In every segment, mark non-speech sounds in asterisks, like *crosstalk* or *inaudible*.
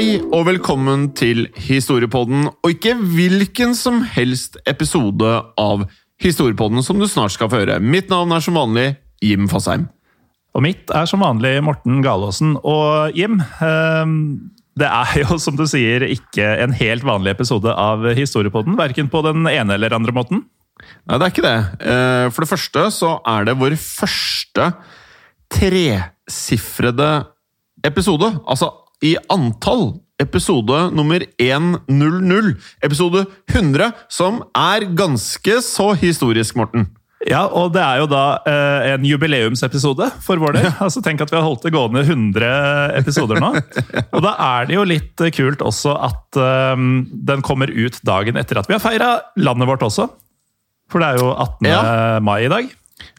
Hei og velkommen til Historiepodden, og ikke hvilken som helst episode av Historiepodden som du snart skal få høre. Mitt navn er som vanlig Jim Fasheim. Og mitt er som vanlig Morten Galaasen. Og Jim, eh, det er jo som du sier ikke en helt vanlig episode av Historiepodden. Verken på den ene eller andre måten. Nei, det er ikke det. Eh, For det første så er det vår første tresifrede episode. Altså i antall. Episode nummer 100. Episode 100, som er ganske så historisk, Morten. Ja, og det er jo da eh, en jubileumsepisode for vår del. *laughs* Altså, tenk at vi har holdt det gående 100 episoder nå. *laughs* Og da er det jo litt kult også at eh, den kommer ut dagen etter at vi har feira landet vårt også. For det er jo 18. Ja. mai i dag.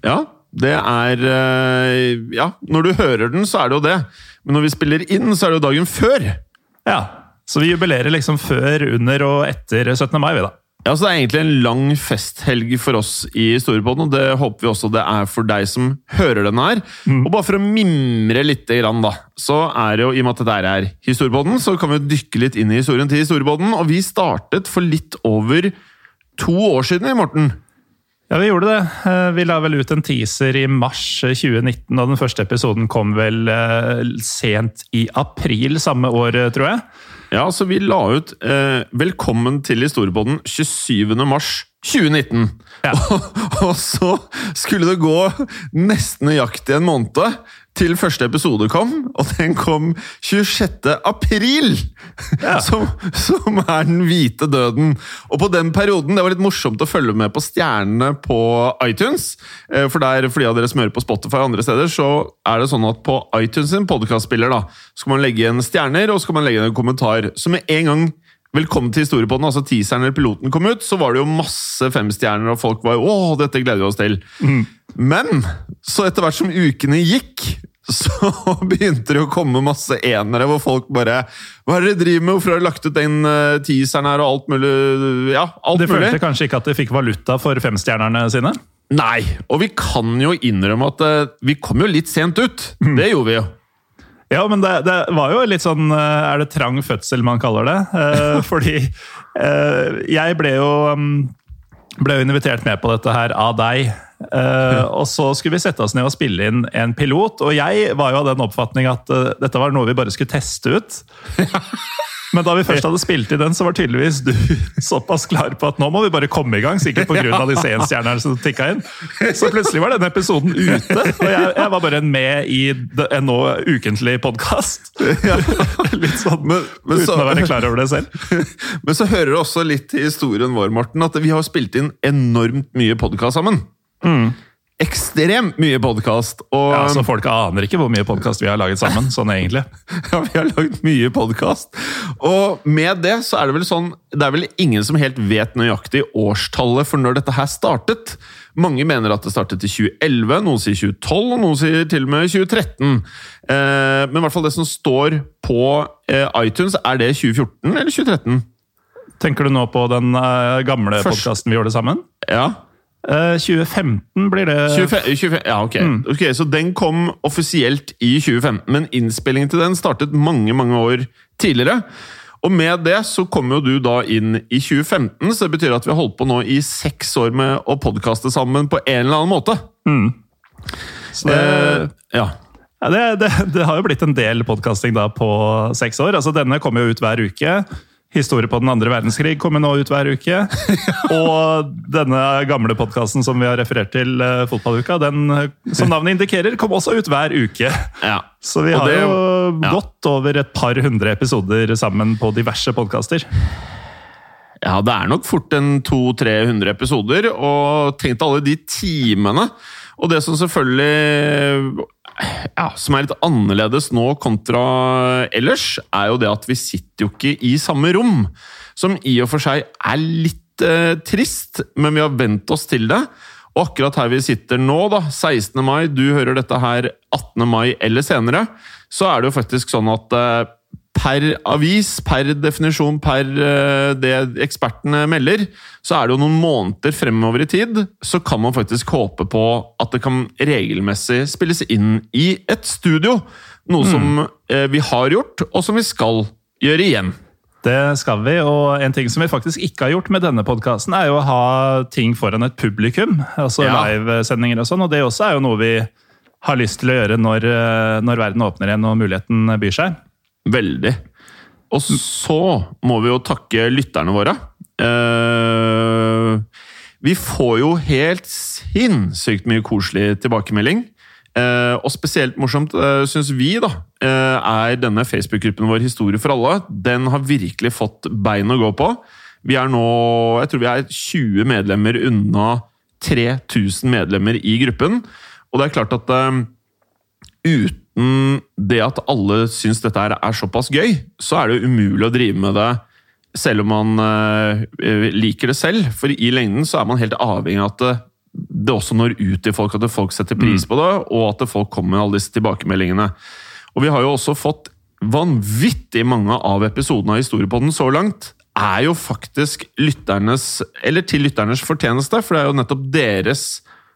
Ja, det er eh, Ja, når du hører den, så er det jo det. Men når vi spiller inn, så er det jo dagen før. Ja, Så vi jubilerer liksom før, under og etter 17. mai, vi da. Ja, så Det er egentlig en lang festhelg for oss i Storepodden, og det håper vi også det er for deg som hører denne her. Og bare for å mimre litt, da, så er det jo, i og med at dette er Historiepodden, så kan vi dykke litt inn i historien til Historiepodden. Og vi startet for litt over to år siden, Morten. Ja, vi gjorde det. Eh, Vi la vel ut en teaser i mars 2019, og den første episoden kom vel eh, sent i april samme år, eh, tror jeg. Ja, så vi la ut eh, 'Velkommen til Historiepodden' 27. mars 2019. Ja. Og, *laughs* og så skulle det gå nesten nøyaktig en måned til første episode kom, og den kom 26. april! Ja. Som, som er den hvite døden. Og på den perioden, det var litt morsomt å følge med på stjernene på iTunes. eh, For der, for de av dere som hører på Spotify og andre steder, så er det sånn at på iTunes sin podcastspiller da, skal man legge igjen stjerner, og skal man legge igjen en kommentar. Så med en gang Velkommen til historiepodden, altså teaseren eller piloten kom ut, så var det jo masse femstjerner, og folk var jo 'Å, dette gleder vi oss til'. Men så etter hvert som ukene gikk, så *laughs* begynte det å komme masse enere, hvor folk bare 'Hva er det dere driver med? Hvorfor har dere lagt ut den eh, teaseren her?' og alt mulig Ja, alt De mulig. følte kanskje ikke at de fikk valuta for femstjernerne sine? Nei, og vi kan jo innrømme at eh, vi kom jo litt sent ut. Det gjorde vi jo. Ja, men det, det var jo litt sånn eh, Er det trang fødsel man kaller det? Eh, *laughs* fordi eh, jeg ble jo mm, ble jo invitert med på dette her av deg. Eh, og så skulle vi sette oss ned og spille inn en pilot. Og jeg var jo av den oppfatning at dette var noe vi bare skulle teste ut. *laughs* Men da vi først hadde spilt i den, så var tydeligvis du *laughs* såpass klar på at nå må vi bare komme i gang. Sikkert pga. disse enstjernerne som tikka inn. Så plutselig var denne episoden ute, og jeg, jeg var bare med i en nå ukentlig podkast. *laughs* Litt sånn Men- men så- uten å være klar over det selv. *laughs* Men så hører det også litt til historien vår, Morten, at vi har spilt inn enormt mye podkast sammen. Ekstremt mye podkast. Og Ja, så Folk aner ikke hvor mye podkast vi har laget sammen. sånn egentlig. *laughs* ja, vi har laget mye podkast. Og med det så er det vel sånn Det er vel ingen som helt vet nøyaktig årstallet for når dette her startet. Mange mener at det startet i 2011, noen sier 2012, og noen sier til og med 2013. Eh, men i hvert fall det som står på eh, iTunes, er det 2014 eller 2013? Tenker du nå på den eh, gamle Først- podkasten vi gjorde sammen? Ja. Eh, 2015 blir det 25, 25, ja, ok. ok. Så den kom offisielt i 2015, men innspillingen til den startet mange, mange år tidligere. Og med det så kom jo du da inn i 2015, så det betyr at vi har holdt på nå i seks år med å podkaste sammen på en eller annen måte. Så det, Eh, ja. ja, det, det, det har jo blitt en del podkasting på seks år. Altså, denne kommer jo ut hver uke. Historie på den andre verdenskrig kommer nå ut hver uke. *laughs* Og denne gamle podkasten som vi har referert til, eh, Fotballuka, den, eh, som navnet indikerer, kom også ut hver uke. ja. Så vi har det- jo ja. gått over et par hundre episoder sammen på diverse podkaster. Ja, det er nok fort en 200-300 episoder, og tenk deg alle de timene. Og det som selvfølgelig ja, som er litt annerledes nå kontra ellers, er jo det at vi sitter jo ikke i samme rom. Som i og for seg er litt eh, trist, men vi har vent oss til det. Og akkurat her vi sitter nå, da, 16. mai, du hører dette her 18. mai eller senere, så er det jo faktisk sånn at eh, per avis, per definisjon, per eh, det ekspertene melder, så er det jo noen måneder fremover i tid, så kan man faktisk håpe på at det kan regelmessig spilles inn i et studio. Noe som eh, vi har gjort, og som vi skal gjøre igjen. Det skal vi, og en ting som vi faktisk ikke har gjort med denne podkasten, er jo å ha ting foran et publikum. Altså Ja. livesendinger og sånn, og det også er jo noe vi har lyst til å gjøre når, eh, når verden åpner igjen og muligheten byr seg. Veldig. Og så må vi jo takke lytterne våre. Eh, vi får jo helt sinnssykt mye koselig tilbakemelding. Eh, og spesielt morsomt eh, syns vi da, eh, er denne Facebook-gruppen vår Historie for alle. Den har virkelig fått bein å gå på. Vi er nå jeg tror vi er 20 medlemmer unna 3000 medlemmer i gruppen. Og det er klart at eh, uten det at alle syns dette er såpass gøy, så er det umulig å drive med det selv om man eh, liker det selv. For i lengden så er man helt avhengig av at det, det også når ut til folk, at folk setter pris på det, og at folk kommer med alle disse tilbakemeldingene. Og vi har jo også fått vanvittig mange av episodene av Historiepodden så langt er jo faktisk lytternes, eller til lytternes fortjeneste, for det er jo nettopp deres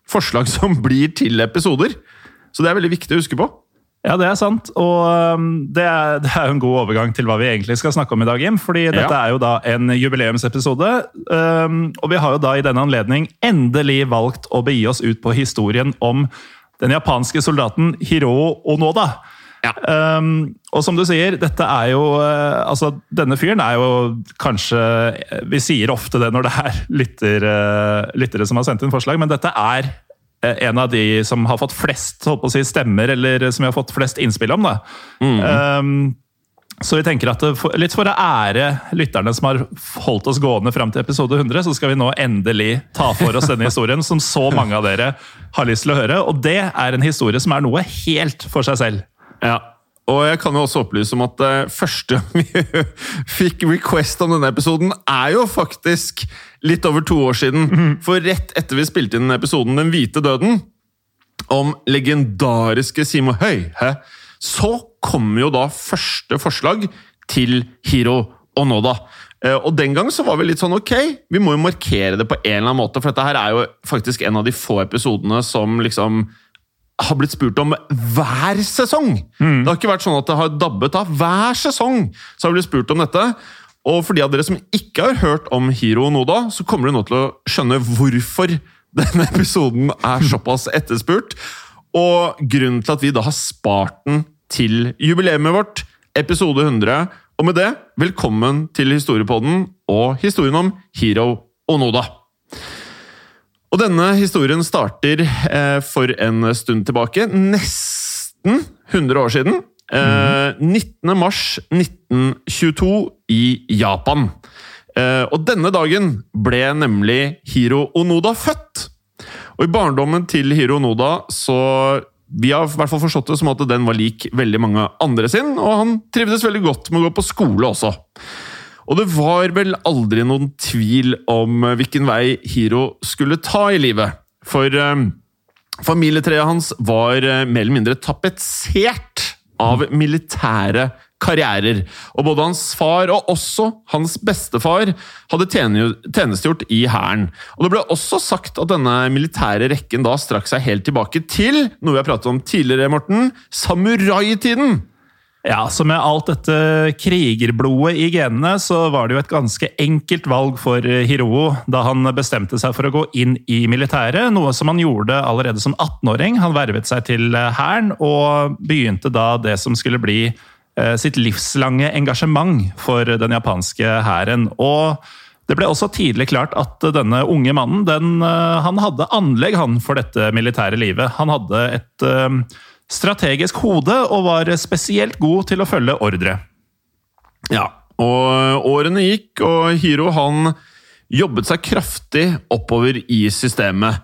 forslag som blir til episoder. Så det er veldig viktig å huske på. Ja, det er sant. Og um, det er, det er jo en god overgang til hva vi egentlig skal snakke om i dag, Jim. Fordi dette Ja. er jo da en jubileumsepisode. Um, og vi har jo da i denne anledning endelig valgt å begi oss ut på historien om den japanske soldaten Hiro Onoda. Ja. Um, og som du sier, dette er jo uh, Altså, denne fyren er jo kanskje Vi sier ofte det når det er lytter, uh, lyttere som har sendt inn forslag, men dette er en av de som har fått flest si, stemmer, eller som vi har fått flest innspill om. da. Um, så vi tenker at for, Litt for å ære lytterne som har holdt oss gående fram til episode 100, så skal vi nå endelig ta for oss denne historien som så mange av dere har lyst til å høre. Og det er en historie som er noe helt for seg selv. Ja. Og jeg kan jo også opplyse om at det første gang *laughs* vi fikk request om denne episoden, er jo faktisk litt over to år siden. For rett etter vi spilte inn episoden Den hvite døden, om legendariske Simo Høyhe, så kom jo da første forslag til Hiro Onoda. Eh, Og den gang så var vi litt sånn ok, vi må jo markere det på en eller annen måte, for dette her er jo faktisk en av de få episodene som liksom har blitt spurt om hver sesong. Det har ikke vært sånn at det har dabbet av. Hver sesong så har vi blitt spurt om dette. Og for de av dere som ikke har hørt om Hiro Noda, så kommer dere nå til å skjønne hvorfor denne episoden er såpass etterspurt. Og grunnen til at vi da har spart den til jubileet vårt, episode 100. Og med det, velkommen til Historiepodden og historien om Hiro Onoda. Og denne historien starter eh, for en stund tilbake. Nesten 100 år siden. Eh, 19. mars 1922 i Japan. Eh, og denne dagen ble nemlig Hiro Onoda født. Og i barndommen til Hiro Onoda så vi har i hvert fall forstått det som at den var lik veldig mange andre sin, og han trivdes veldig godt med å gå på skole også. Og det var vel aldri noen tvil om hvilken vei Hiro skulle ta i livet. For eh, familietreet hans var eh, mer eller mindre tapetsert av militære karrierer. Og både hans far og også hans bestefar hadde tjenestegjort i hæren. Og det ble også sagt at denne militære rekken da strakk seg helt tilbake til noe vi har pratet om tidligere, Morten, samuraitiden. Ja, så med alt dette krigerblodet i genene, så var det jo et ganske enkelt valg for Hiroo da han bestemte seg for å gå inn i militæret, noe som han gjorde allerede som 18-åring. Han vervet seg til hæren og begynte da det som skulle bli sitt livslange engasjement for den japanske hæren. Og det ble også tidlig klart at denne unge mannen den, eh, han hadde anlegg han for dette militære livet. Han hadde et eh, strategisk hode og var spesielt god til å følge ordre. Ja, og årene gikk, og Hiro han jobbet seg kraftig oppover i systemet.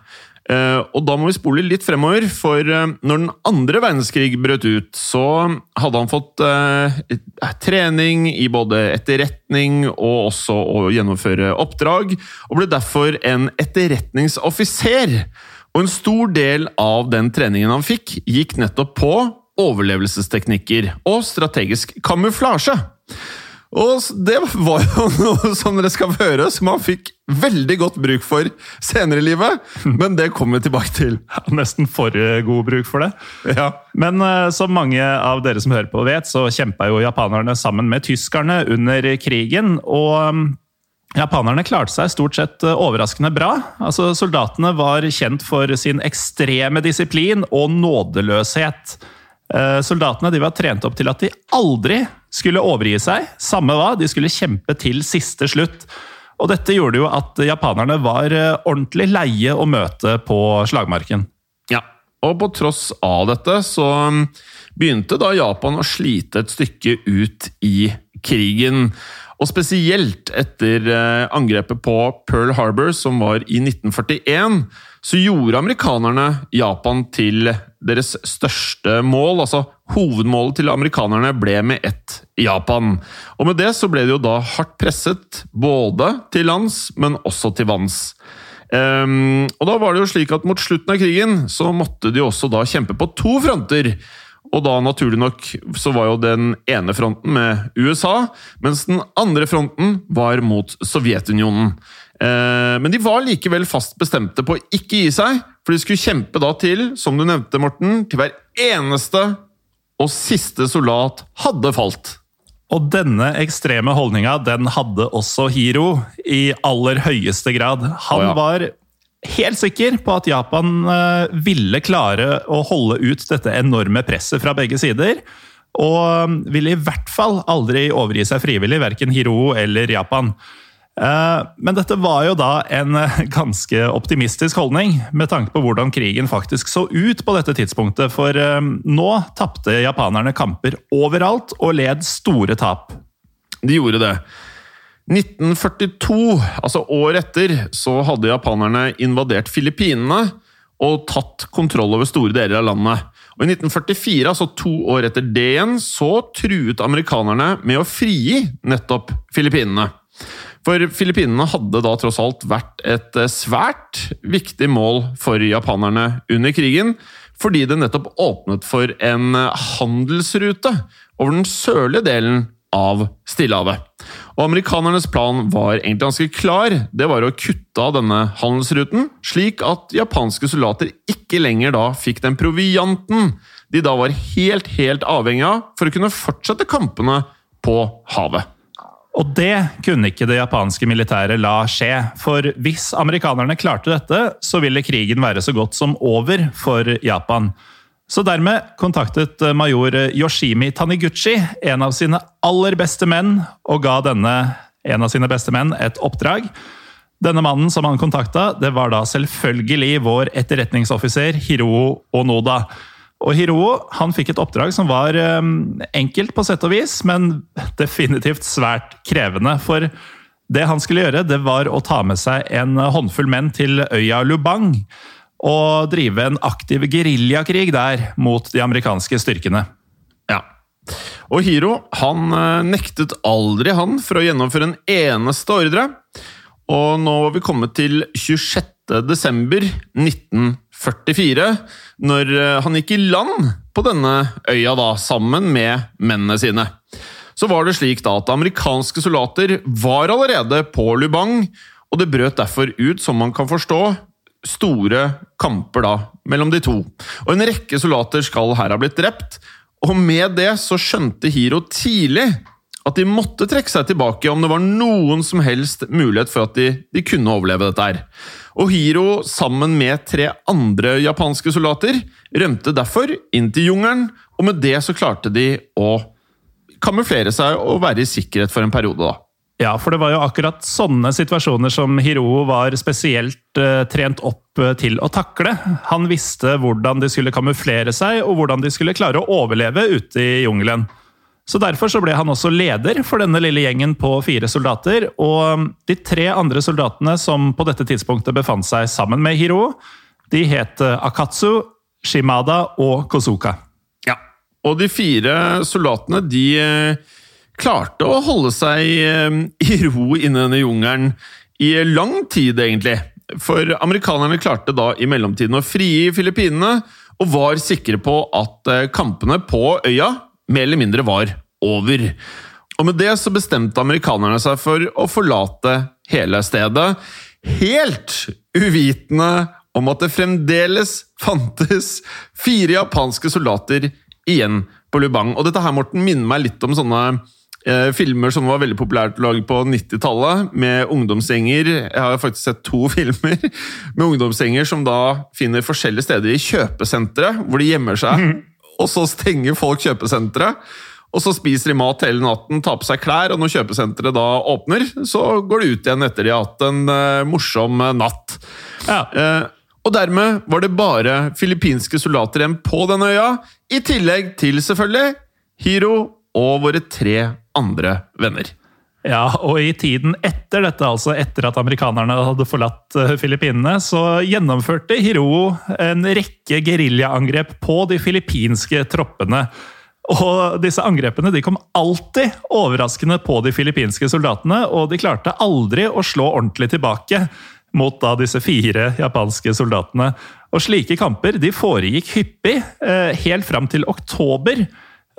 Uh, og da må vi spole litt fremover, for uh, når den andre verdenskrig brøt ut, så hadde han fått uh, trening i både etterretning og også å gjennomføre oppdrag, og ble derfor en etterretningsoffiser. Og en stor del av den treningen han fikk, gikk nettopp på overlevelsesteknikker og strategisk kamuflasje. Og det var jo *laughs* noe som dere skal høre, som han fikk veldig godt bruk for senere i livet. *laughs* Men det kommer vi tilbake til. Ja, nesten for god bruk for det. Ja. Men uh, som mange av dere som hører på vet, så kjempa jo japanerne sammen med tyskerne under krigen. Og um, japanerne klarte seg stort sett uh, overraskende bra. Altså, Soldatene var kjent for sin ekstreme disiplin og nådeløshet. Uh, soldatene var trent opp til at de aldri skulle overgi seg. Samme hva, de skulle kjempe til siste slutt. Og dette gjorde jo at japanerne var eh, ordentlig leie å møte på slagmarken. Ja, og på tross av dette så mm, begynte da Japan å slite et stykke ut i krigen. Og spesielt etter eh, angrepet på Pearl Harbor, som var i 1941, så gjorde amerikanerne Japan til deres største mål. Altså hovedmålet til amerikanerne ble med ett Japan. Og med det så ble de jo da hardt presset, både til lands, men også til vanns. Um, og da var det jo slik at Mot slutten av krigen så måtte de også da kjempe på to fronter. Og da, naturlig nok, så var jo den ene fronten med USA, mens den andre fronten var mot Sovjetunionen. Eh, men de var likevel fast bestemte på å ikke gi seg, for de skulle kjempe da til, som du nevnte, Morten, til hver eneste og siste soldat hadde falt. Og denne ekstreme holdninga den hadde også Hiro i aller høyeste grad. Han oh, ja. var helt sikker på at Japan eh, ville klare å holde ut dette enorme presset fra begge sider. Og ville i hvert fall aldri overgi seg frivillig, verken Hiro eller Japan. Eh, men dette var jo da en eh, ganske optimistisk holdning, med tanke på hvordan krigen faktisk så ut på dette tidspunktet. For eh, nå tapte japanerne kamper overalt og led store tap. De gjorde det. 1942, altså året etter, så hadde japanerne invadert Filippinene og tatt kontroll over store deler av landet. Og I 1944, altså to år etter det igjen, så truet amerikanerne med å frigi nettopp Filippinene. For Filippinene hadde da tross alt vært et eh, svært viktig mål for japanerne under krigen, fordi det nettopp åpnet for en eh, handelsrute over den sørlige delen av Stillehavet. Og Amerikanernes plan var egentlig ganske klar. Det var å kutte av denne handelsruten, slik at japanske soldater ikke lenger da fikk den provianten de da var helt, helt avhengig av for å kunne fortsette kampene på havet. Og det kunne ikke det japanske militæret la skje. For hvis amerikanerne klarte dette, så ville krigen være så godt som over for Japan. Så dermed kontaktet major Yoshimi Taniguchi en av sine aller beste menn, og ga denne en av sine beste menn et oppdrag. Denne mannen som han kontakta, det var da selvfølgelig vår etterretningsoffiser Hiroo Onoda. Og Hiroo han fikk et oppdrag som var um, enkelt på sett og vis, men *laughs* definitivt svært krevende. For det han skulle gjøre, det var å ta med seg en håndfull menn til øya Lubang. og drive en aktiv geriljakrig der mot de amerikanske styrkene. Ja. Og Hiro han eh, nektet aldri han for å gjennomføre en eneste ordre. Og nå var vi kommet til 26. desember 1944, når eh, han gikk i land på denne øya da, sammen med mennene sine. Så var det slik da at amerikanske soldater var allerede på Lubang, og det brøt derfor ut, som man kan forstå, store kamper da mellom de to. Og en rekke soldater skal her ha blitt drept, og med det så skjønte Hiro tidlig at de måtte trekke seg tilbake om det var noen som helst mulighet for at de, de kunne overleve dette her. Og Hiro, sammen med tre andre japanske soldater, rømte derfor inn til jungelen, og med det så klarte de å kamuflere seg og være i sikkerhet for en periode, da. Ja, for det var jo akkurat sånne situasjoner som Hiro var spesielt uh, trent opp uh, til å takle. Han visste hvordan de skulle kamuflere seg, og hvordan de skulle klare å overleve ute i jungelen. Så Derfor så ble han også leder for denne lille gjengen på fire soldater. Og de tre andre soldatene som på dette tidspunktet befant seg sammen med Hiro, de het eh, Akatsu, Shimada og Kozuka. Ja, og de fire soldatene de klarte å holde seg eh, i ro inne i denne jungelen i lang tid, egentlig. For amerikanerne klarte da i mellomtiden å frigi Filippinene, og var sikre på at eh, kampene på øya mer eller mindre var over. Og med det så bestemte amerikanerne seg for å forlate hele stedet, helt uvitende om at det fremdeles fantes fire japanske soldater igjen på Lubang. Og dette her, Morten, minner meg litt om sånne Eh, filmer som var veldig populært å lage på 90-tallet, med ungdomsgjenger. Jeg har faktisk sett to *laughs* filmer med ungdomsgjenger som da finner forskjellige steder i kjøpesentre, hvor de gjemmer seg. Mm. Og så stenger folk kjøpesenteret. Og så spiser de mat hele natten, tar på seg klær, og når kjøpesenteret da åpner, så går de ut igjen etter de har hatt en uh, morsom natt. Ja. Uh, og dermed var det bare filippinske soldater igjen på denne øya, i tillegg til selvfølgelig Hiro og våre tre andre venner. Ja, og i tiden etter dette, altså etter at amerikanerne hadde forlatt eh, Filippinene, så gjennomførte Hiro en rekke geriljaangrep på de filippinske troppene. Og disse angrepene de kom alltid overraskende på de filippinske soldatene, og de klarte aldri å slå ordentlig tilbake mot da disse fire japanske soldatene. Og slike kamper de foregikk hyppig, eh, helt fram til oktober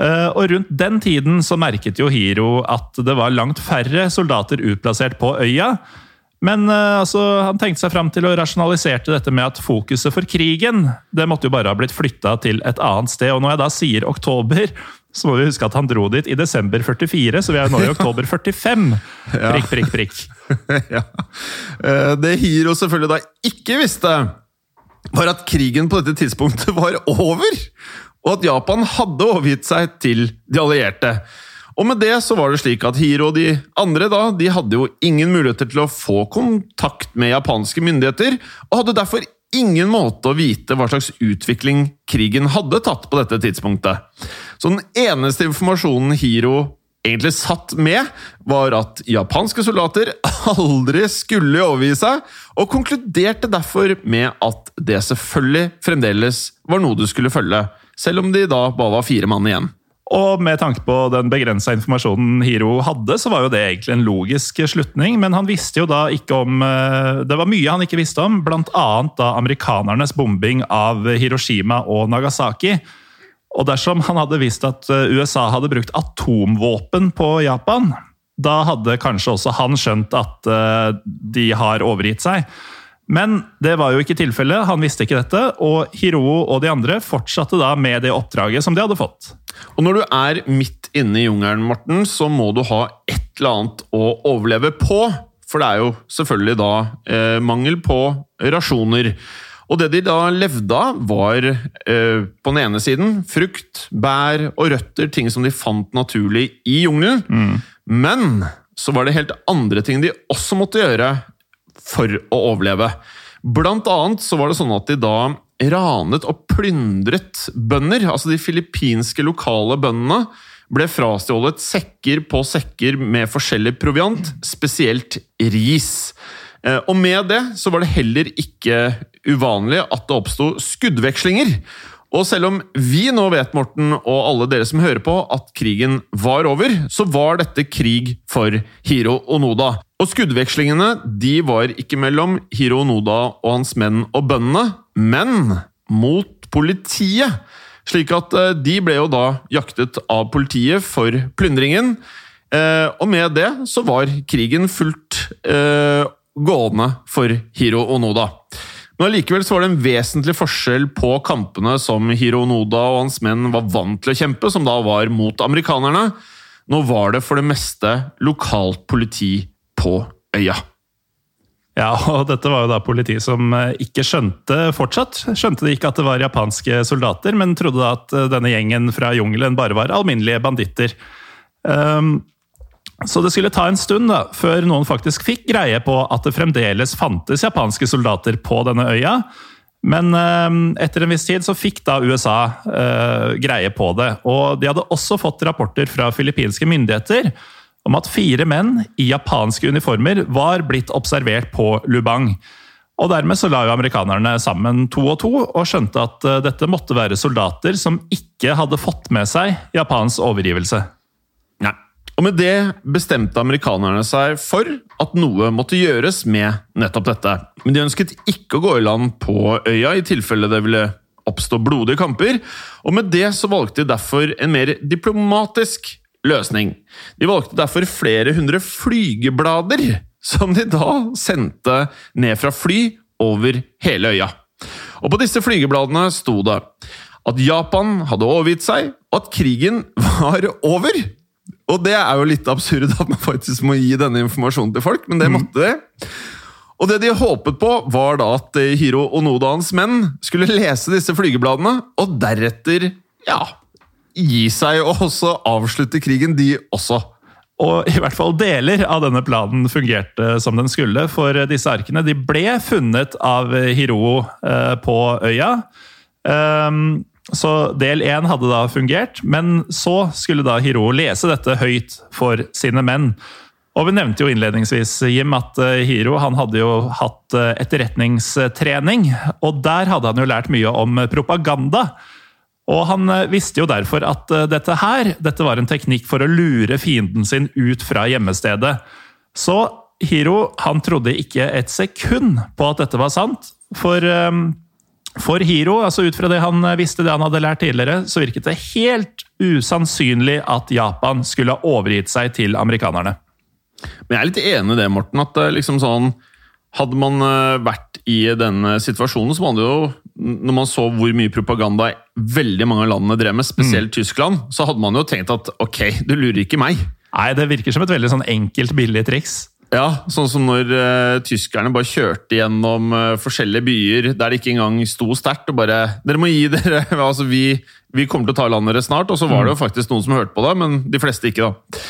Eh, og rundt den tiden så merket jo Hiro at det var langt færre soldater utplassert på øya. Men uh, altså, han tenkte seg fram til å rasjonaliserte dette med at fokuset for krigen det måtte jo bare ha blitt flytta til et annet sted. Og når jeg da sier oktober, så må vi huske at han dro dit i desember 44, så vi er nå i oktober 45. Prikk, prikk, prikk. *laughs* ja. Eh, det Hiro selvfølgelig da ikke visste, var at krigen på dette tidspunktet var over og at Japan hadde overgitt seg til de allierte. Og med det så var det slik at Hiro og de andre da, de hadde jo ingen muligheter til å få kontakt med japanske myndigheter, og hadde derfor ingen måte å vite hva slags utvikling krigen hadde tatt på dette tidspunktet. Så den eneste informasjonen Hiro egentlig satt med, var at japanske soldater *laughs* aldri skulle overgi seg, og konkluderte derfor med at det selvfølgelig fremdeles var noe du skulle følge selv om de da bare var fire mann igjen. Og med tanke på den begrensa informasjonen Hiro hadde, så var jo det egentlig en logisk slutning, men han visste jo da ikke om eh, Det var mye han ikke visste om, bl.a. da amerikanernes bombing av Hiroshima og Nagasaki. Og dersom han hadde visst at eh, USA hadde brukt atomvåpen på Japan, da hadde kanskje også han skjønt at eh, de har overgitt seg. Men det var jo ikke tilfellet, han visste ikke dette, og Hiroo og de andre fortsatte da med det oppdraget som de hadde fått. Og når du er midt inne i jungelen, Morten, så må du ha et eller annet å overleve på. For det er jo selvfølgelig da eh, mangel på rasjoner. Og det de da levde av, var eh, på den ene siden frukt, bær og røtter, ting som de fant naturlig i jungelen. Mm. Men så var det helt andre ting de også måtte gjøre for å overleve. Blant annet så var det sånn at de da ranet og plyndret bønder. Altså de filippinske lokale bøndene ble frastjålet sekker på sekker med forskjellig proviant, spesielt ris. Eh, og med det så var det heller ikke uvanlig at det oppsto skuddvekslinger. Og selv om vi nå vet, Morten, og alle dere som hører på, at krigen var over, så var dette krig for Hiro Onoda. Og skuddvekslingene de var ikke mellom Hiro Noda og hans menn og bøndene, men mot politiet. Slik at eh, de ble jo da jaktet av politiet for plyndringen. Eh, og med det så var krigen fullt eh, gående for Hiro Onoda. Men allikevel var det en vesentlig forskjell på kampene som Hiro Onoda og hans menn var vant til å kjempe, som da var mot amerikanerne. Nå var det for det meste lokalt politi på øya. Ja, og dette var jo da politi som eh, ikke skjønte fortsatt. Skjønte de ikke at det var japanske soldater, men trodde da at eh, denne gjengen fra jungelen bare var alminnelige banditter. Um, så det skulle ta en stund da, før noen faktisk fikk greie på at det fremdeles fantes japanske soldater på denne øya. Men uh, etter en viss tid så fikk da USA uh, greie på det. Og de hadde også fått rapporter fra filippinske myndigheter om at fire menn i japanske uniformer var blitt observert på Lubang. Og Dermed så la jo amerikanerne sammen to og to, og skjønte at uh, dette måtte være soldater som ikke hadde fått med seg Japans overgivelse. Nei. Og med det bestemte amerikanerne seg for at noe måtte gjøres med nettopp dette. Men de ønsket ikke å gå i land på øya i tilfelle det ville oppstå blodige kamper, og med det så valgte de derfor en mer diplomatisk løsning. De valgte derfor flere hundre flygeblader, som de da sendte ned fra fly over hele øya. Og på disse flygebladene sto det at Japan hadde overgitt seg, og at krigen var over. Og det er jo litt absurd at man faktisk må gi denne informasjonen til folk, men det måtte de. Og det de håpet på, var da at Hiro Onoda og hans menn skulle lese disse flygebladene, og deretter, ja gi seg og også avslutte krigen, de også. Og i hvert fall deler av denne planen fungerte som den skulle, for disse arkene de ble funnet av Hiroo eh, på øya. Um, så del én hadde da fungert, men så skulle da Hiroo lese dette høyt for sine menn. Og Vi nevnte jo innledningsvis Jim, at eh, Hiro han hadde jo hatt eh, etterretningstrening. og Der hadde han jo lært mye om propaganda. Og Han eh, visste jo derfor at dette her dette var en teknikk for å lure fienden sin ut fra gjemmestedet. Så Hiro han trodde ikke et sekund på at dette var sant. For for Hiro, altså ut fra det han visste det han hadde lært tidligere, så virket det helt usannsynlig at Japan skulle ha overgitt seg til amerikanerne. Men jeg er litt enig i det, Morten. at liksom sånn, Hadde man eh, vært i denne situasjonen, så man jo Når man så hvor mye propaganda veldig mange av landene drev med, spesielt mm. Tyskland, så hadde man jo tenkt at ok, du lurer ikke meg. Nei, det virker som et veldig sånn enkelt, billig triks. Ja, sånn som når uh, tyskerne bare kjørte gjennom uh, forskjellige byer der det ikke engang sto sterkt og bare 'Dere må gi dere *laughs* altså vi, vi, kommer til å ta landet deres snart.' Og så var det jo mm. faktisk noen som hørte på det, men de fleste ikke, da.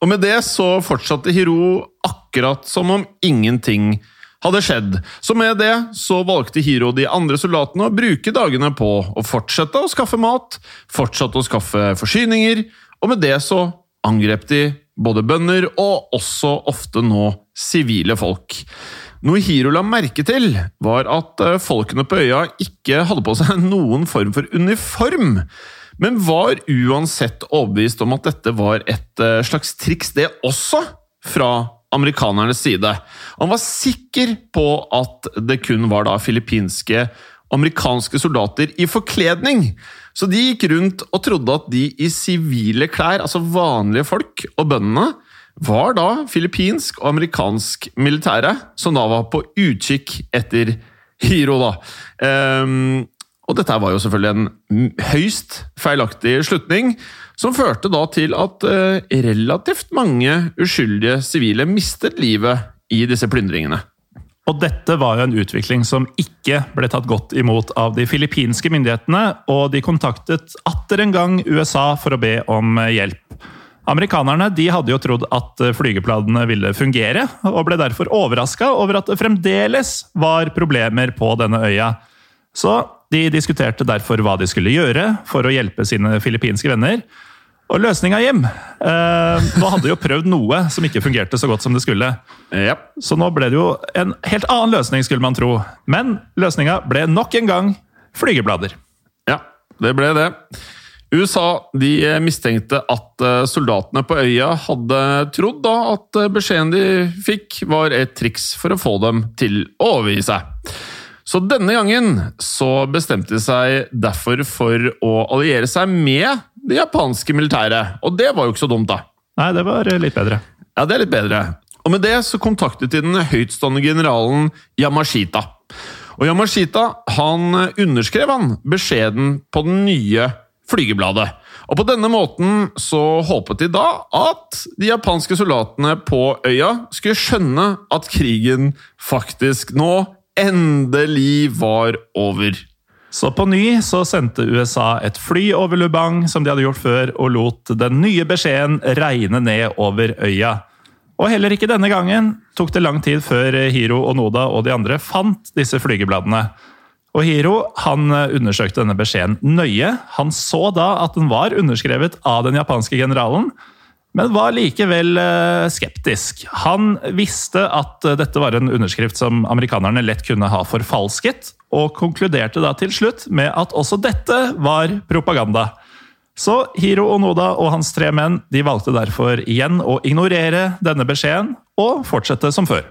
Og med det så fortsatte Hiro akkurat som om ingenting hadde skjedd. Så med det så valgte Hiro de andre soldatene å bruke dagene på å fortsette å skaffe mat, fortsette å skaffe forsyninger, og med det så angrep de både bønder og også ofte nå sivile folk. Noe Hiro la merke til, var at eh, folkene på øya ikke hadde på seg *laughs* noen form for uniform, men var uansett overbevist om at dette var et eh, slags triks, det også, fra amerikanernes side. Han var sikker på at det kun var da filippinske amerikanske soldater i forkledning så de gikk rundt og trodde at de i sivile klær, altså vanlige folk og bøndene, var da filippinsk og amerikansk militære, som da var på utkikk etter Hiro. da. Um, og dette var jo selvfølgelig en høyst feilaktig slutning, som førte da til at uh, relativt mange uskyldige sivile mistet livet i disse plyndringene. Og dette var jo en utvikling som ikke ble tatt godt imot av de filippinske myndighetene, og de kontaktet atter en gang USA for å be om hjelp. Amerikanerne de hadde jo trodd at flygeplanene ville fungere, og ble derfor overraska over at det fremdeles var problemer på denne øya. Så de diskuterte derfor hva de skulle gjøre for å hjelpe sine filippinske venner. Og løsninga, Jim eh, Nå hadde de jo prøvd noe som ikke fungerte så godt som det skulle. Yep. Så nå ble det jo en helt annen løsning, skulle man tro. Men løsninga ble nok en gang flygeblader. ja, det ble det. USA de mistenkte at eh, soldatene på øya hadde trodd da at eh, beskjeden de fikk, var et triks for å få dem til å overgi seg. Så denne gangen så bestemte de seg derfor for å alliere seg med det japanske militæret. Og det var jo ikke så dumt, da. Nei, det var litt bedre. Ja, det er litt bedre. Og med det så kontaktet de den høytstående generalen Yamashita. Og Yamashita han underskrev han beskjeden på den nye flygebladet. Og på denne måten så håpet de da at de japanske soldatene på øya skulle skjønne at krigen faktisk nå endelig var over. Så på ny så sendte USA et fly over Lubang, som de hadde gjort før, og lot den nye beskjeden regne ned over øya. Og heller ikke denne gangen tok det lang tid før Hiro og Noda og de andre fant disse flygebladene. Og Hiro han undersøkte denne beskjeden nøye. Han så da at den var underskrevet av den japanske generalen, men var likevel eh, skeptisk. Han visste at eh, dette var en underskrift som amerikanerne lett kunne ha forfalsket, og konkluderte da til slutt med at også dette var propaganda. Så Hiro Onoda og hans tre menn de valgte derfor igjen å ignorere denne beskjeden og fortsette som før.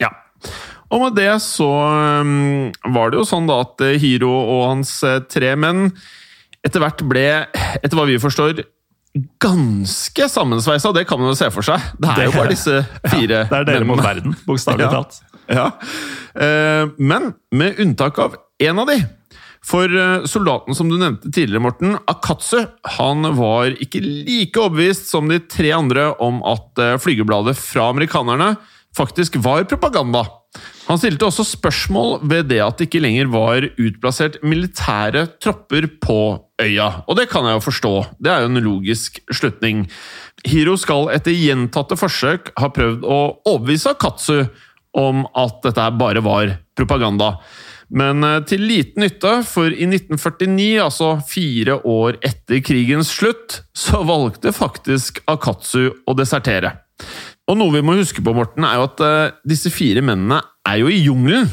Ja. Og med det så um, var det jo sånn da at Hiro og hans eh, tre menn etter hvert ble, etter hva vi forstår, ganske sammensveisa, det kan man jo se for seg. Det er Det- jo bare disse *laughs* fire Ja, det er dere mot verden, bokstavelig *laughs* Ja. talt. Ja. Eh, Men med unntak av én av de. For eh, soldaten som du nevnte tidligere, Morten, Akatsu, han var ikke like overbevist som de tre andre om at eh, flygebladet fra amerikanerne faktisk var propaganda. Han stilte også spørsmål ved det at det ikke lenger var utplassert militære tropper på øya. Og det kan jeg jo forstå, det er jo en logisk slutning. Hiro skal etter gjentatte forsøk ha prøvd å overbevise Akatsu om at dette bare var propaganda. Men eh, til liten nytte, for i 1949, altså fire år etter krigens slutt, så valgte faktisk Akatsu å desertere. Og noe vi må huske på, Morten, er jo at uh, disse fire mennene er jo i jungelen.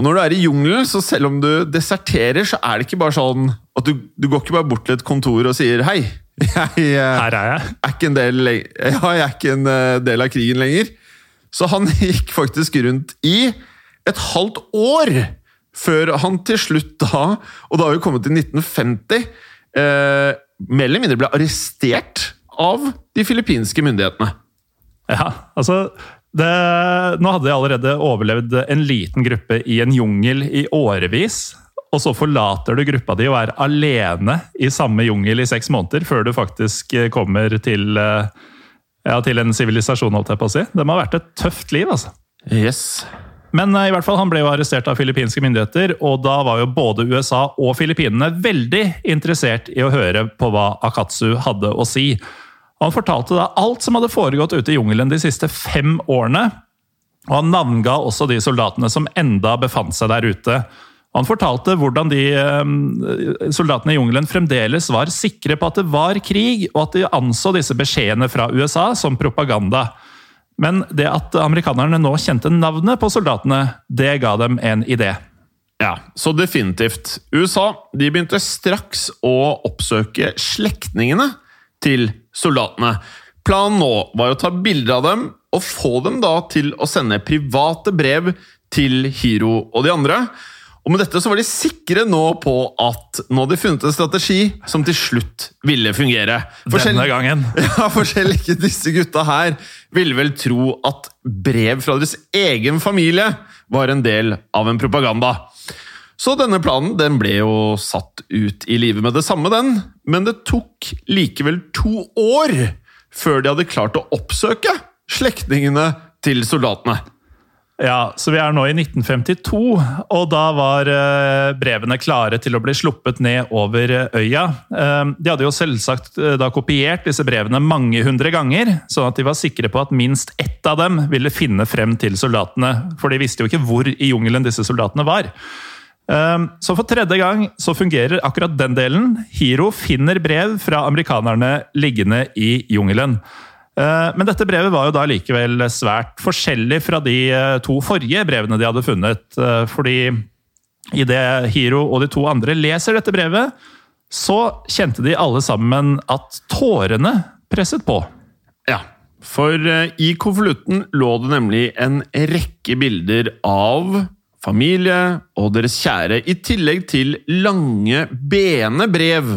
Og når du er i jungelen, så selv om du deserterer, så er det ikke bare sånn at du, du går ikke bare bort til et kontor og sier hei. *laughs* Jeg, eh, Her er jeg. er ikke en del, *laughs* ja, jeg er ikke en eh, del av krigen lenger. Så han *laughs* gikk faktisk rundt i et halvt år før han til slutt da, og da har vi kommet til 1950, eh, mer eller mindre ble arrestert av de filippinske myndighetene. Ja, altså det, Nå hadde de allerede overlevd en liten gruppe i en jungel i årevis. Og så forlater du gruppa di og er alene i samme jungel i seks måneder før du faktisk eh, kommer til, eh, ja, til en sivilisasjon, holdt jeg på å si. Det må ha vært et tøft liv, altså. Yes. Men eh, i hvert fall, han ble jo arrestert av filippinske myndigheter, og da var jo både USA og Filippinene veldig interessert i å høre på hva Akatsu hadde å si. Og han fortalte da alt som hadde foregått ute i jungelen de siste fem årene. Og han navnga også de soldatene som enda befant seg der ute. Han fortalte hvordan de eh, soldatene i jungelen fremdeles var sikre på at det var krig, og at de anså disse beskjedene fra USA som propaganda. Men det at amerikanerne nå kjente navnet på soldatene, det ga dem en idé. Ja, så definitivt. USA de begynte straks å oppsøke slektningene til soldatene. Planen nå var å ta bilder av dem og få dem da til å sende private brev til Hiro og de andre. Og med dette så var de sikre nå på at nå hadde de funnet en strategi som til slutt ville fungere. Forskjell... Denne gangen. *laughs* ja, for selv ikke disse gutta her ville vel tro at brev fra deres egen familie var en del av en propaganda. Så denne planen den ble jo satt ut i livet med det samme, den. Men det tok likevel to år før de hadde klart å oppsøke slektningene til soldatene. Ja, så Vi er nå i 1952, og da var eh, brevene klare til å bli sluppet ned over eh, øya. Eh, De hadde jo selvsagt da kopiert disse brevene mange hundre ganger, sånn at de var sikre på at minst ett av dem ville finne frem til soldatene. For de visste jo ikke hvor i jungelen disse soldatene var. Um, så for tredje gang så fungerer akkurat den delen. Hiro finner brev fra amerikanerne liggende i jungelen. Uh, men dette brevet var jo da likevel svært forskjellig fra de uh, to forrige brevene de hadde funnet. Uh, fordi idet Hiro og de to andre leser dette brevet, så kjente de alle sammen at tårene presset på. Ja, for i konvolutten lå det nemlig en rekke bilder av familie og deres kjære, i tillegg til lange, bene brev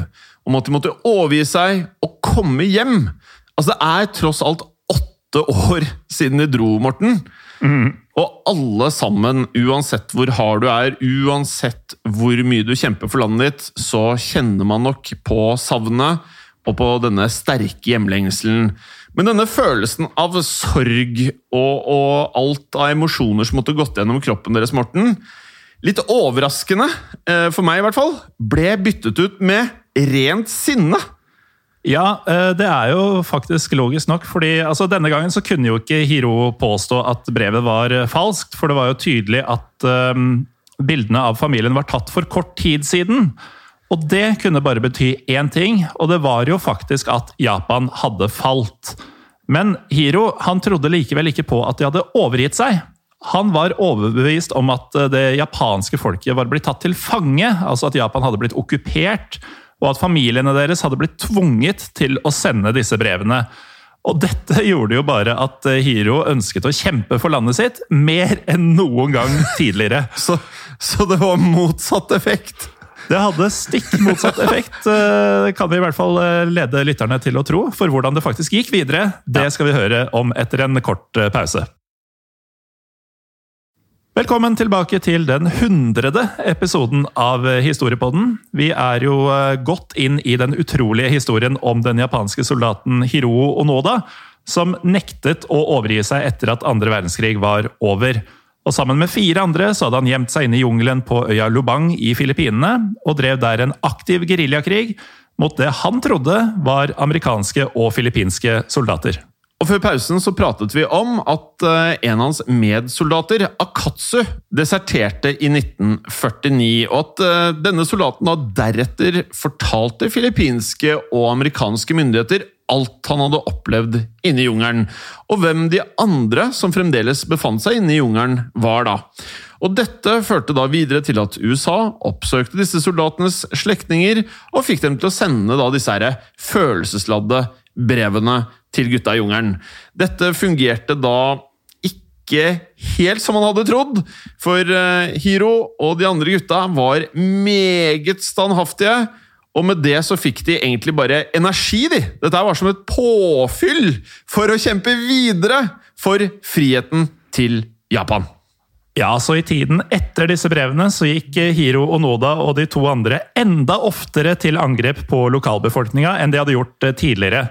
om at de måtte overgi seg og komme hjem. Altså, det er tross alt åtte år siden de dro, Morten. Mm. Og alle sammen, uansett hvor hard du er, uansett hvor mye du kjemper for landet ditt, så kjenner man nok på savnet og på denne sterke hjemlengselen. Men denne følelsen av sorg og, og alt av emosjoner som måtte gått gjennom kroppen deres, Morten, litt overraskende, eh, for meg i hvert fall, ble byttet ut med rent sinne. Ja, eh, det er jo faktisk logisk nok. fordi altså, Denne gangen så kunne jo ikke Hiro påstå at brevet var eh, falskt. For det var jo tydelig at um, bildene av familien var tatt for kort tid siden. Og det kunne bare bety én ting, og det var jo faktisk at Japan hadde falt. Men Hiro han trodde likevel ikke på at de hadde overgitt seg. Han var overbevist om at det japanske folket var blitt tatt til fange, altså at Japan hadde blitt okkupert, og at familiene deres hadde blitt tvunget til å sende disse brevene. Og dette *laughs* gjorde jo bare at Hiro ønsket å kjempe for landet sitt mer enn noen gang tidligere. *laughs* så, så det var motsatt effekt? Det hadde stikk motsatt effekt, Det eh, kan vi i hvert fall eh, lede lytterne til å tro. For hvordan det faktisk gikk videre, det skal vi høre om etter en kort eh, pause. Velkommen tilbake til den hundrede episoden av Historiepodden. Vi er jo godt inn i den utrolige historien om den japanske soldaten Hiroo Onoda, som nektet å overgi seg etter at andre verdenskrig var over. Og Sammen med fire andre så hadde han gjemt seg inne i jungelen på øya Lubang i Filippinene, og drev der en aktiv geriljakrig mot det han trodde var amerikanske og filippinske soldater. Og Før pausen så pratet vi om at eh, en av hans medsoldater, Akatsu, deserterte i 1949, og at eh, denne soldaten da deretter fortalte filippinske og amerikanske myndigheter alt han hadde opplevd inne i jungelen, og hvem de andre som fremdeles befant seg inne i jungelen, var da. Og Dette førte da videre til at USA oppsøkte disse soldatenes slektninger og fikk dem til å sende da disse følelsesladde brevene til gutta i jungelen. Dette fungerte da ikke helt som han hadde trodd, for eh, Hiro og de andre gutta var meget standhaftige og med det så fikk de egentlig bare energi, de. Dette var som et påfyll for å kjempe videre for friheten til Japan. Ja, så i tiden etter disse brevene så gikk Hiro Onoda og de to andre enda oftere til angrep på lokalbefolkninga enn de hadde gjort eh, tidligere.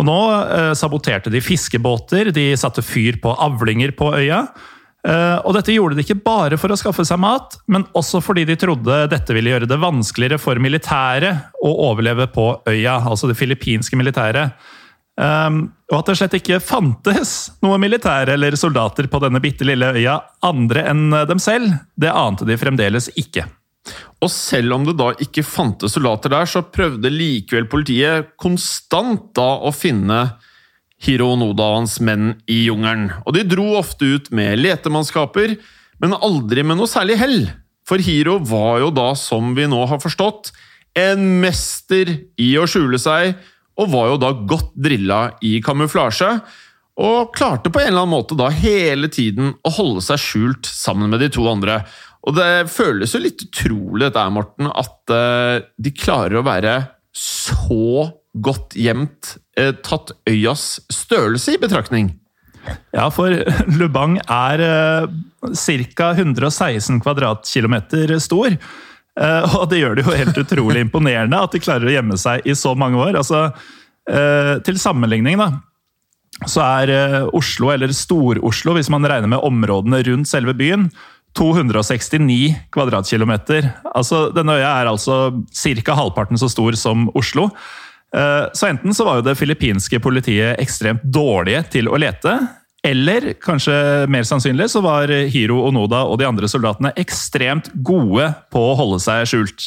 Og nå eh, saboterte de fiskebåter, de satte fyr på avlinger på øya. Eh, og dette gjorde de ikke bare for å skaffe seg mat, men også fordi de trodde dette ville gjøre det vanskeligere for militæret å overleve på øya, altså det filippinske militæret. Um, og at det slett ikke fantes noe militære eller soldater på denne bitte lille øya andre enn dem selv, det ante de fremdeles ikke. Og selv om det da ikke fantes soldater der, så prøvde likevel politiet konstant da å finne Hiro Noda og hans menn i jungelen. Og de dro ofte ut med letemannskaper, men aldri med noe særlig hell. For Hiro var jo da, som vi nå har forstått, en mester i å skjule seg, og var jo da godt drilla i kamuflasje. Og klarte på en eller annen måte da hele tiden å holde seg skjult sammen med de to andre. Og det føles jo litt utrolig dette her, Morten, at uh, de klarer å være så godt gjemt, eh, tatt øyas størrelse i betraktning? Ja, for *laughs* Lubang er eh, ca. 116 kvadratkilometer stor. Eh, og det gjør det jo helt utrolig *laughs* imponerende at de klarer å gjemme seg i så mange år. Altså, eh, til sammenligning, da, så er eh, Oslo, eller Stor-Oslo, hvis man regner med områdene rundt selve byen, 269 kvadratkilometer. Altså, denne øya er altså ca. halvparten så stor som Oslo. Eh, så enten så var jo det filippinske politiet ekstremt dårlige til å lete, Eller kanskje mer sannsynlig så var Hiro Onoda og de andre soldatene ekstremt gode på å holde seg skjult.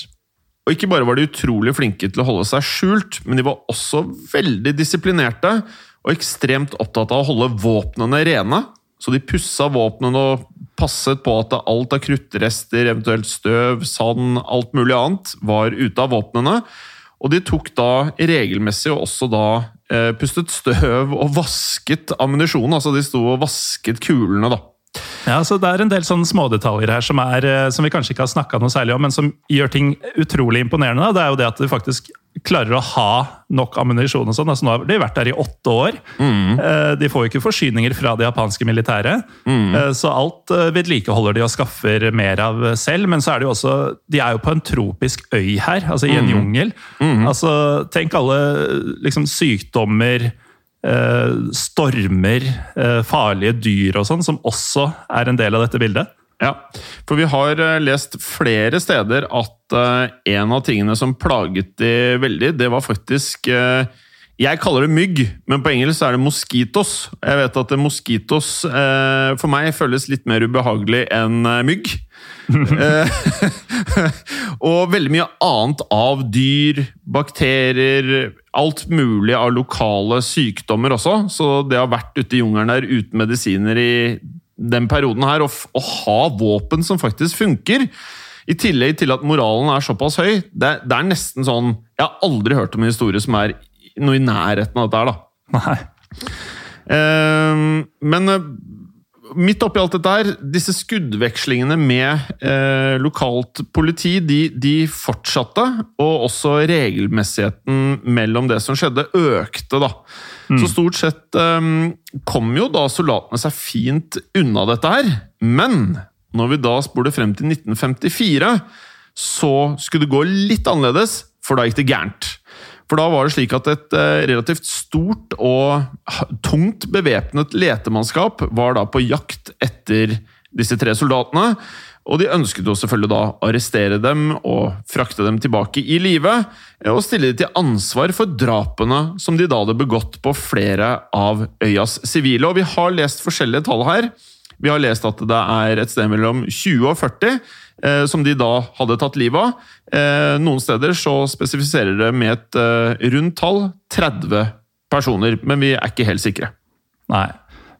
Og ikke bare var de utrolig flinke til å holde seg skjult, men de var også veldig disiplinerte og ekstremt opptatt av å holde våpnene rene. Så de pussa våpnene og passet på at alt av kruttrester, eventuelt støv, sand, alt mulig annet, var ute av våpnene. Og de tok da regelmessig og også da eh, pustet støv og vasket ammunisjonen. Altså de sto og vasket kulene, da. Ja, så Det er en del sånne smådetaljer her som, er, eh, som vi kanskje ikke har snakka noe særlig om, men som gjør ting utrolig imponerende. Det er jo det at du faktisk klarer å ha nok ammunisjon. og sånn. Altså, nå har de vært der i åtte år. Mm. De får jo ikke forsyninger fra det japanske militæret. Mm. Så alt vedlikeholder de og skaffer mer av selv. Men så er det jo også De er jo på en tropisk øy her, altså i en mm. jungel. Mm. Altså, tenk alle liksom, sykdommer Eh, stormer, eh, farlige dyr og sånn, som også er en del av dette bildet. Ja, for vi har eh, lest flere steder at en av tingene som plaget de veldig, det var faktisk jeg kaller det mygg, men på engelsk er det mosquitos. Jeg vet at mosquitos for meg føles litt mer ubehagelig enn mygg. *laughs* *laughs* og veldig mye annet av dyr, bakterier, alt mulig av lokale sykdommer også. Så det har vært ute i jungelen der uten medisiner i den perioden her, å, ha våpen som faktisk funker i tillegg til at moralen er såpass høy, det, det, er nesten sånn Jeg har aldri hørt om en historie som er noe i nærheten av dette her, da. Nei. Uh, men midt oppi alt dette her, disse skuddvekslingene med eh, lokalt politi, de, de, fortsatte. Og også regelmessigheten mellom det som skjedde, økte, da. Mm. Så stort sett eh, kom jo da soldatene seg fint unna dette her. Men når vi da spoler frem til 1954, så skulle det gå litt annerledes, for da gikk det gærent. For da var det slik at et eh, relativt stort og tungt bevæpnet letemannskap var da på jakt etter disse tre soldatene. Og de ønsket jo selvfølgelig da arrestere dem og frakte dem tilbake i live. Og stille dem til ansvar for drapene som de da hadde begått på flere av øyas sivile. Og vi har lest forskjellige tall her. Vi har lest at det er et sted mellom 20 og 40 eh, som de da hadde tatt livet av. Eh, noen steder så spesifiserer det med et eh, rundt tall 30 personer, men vi er ikke helt sikre. Nei.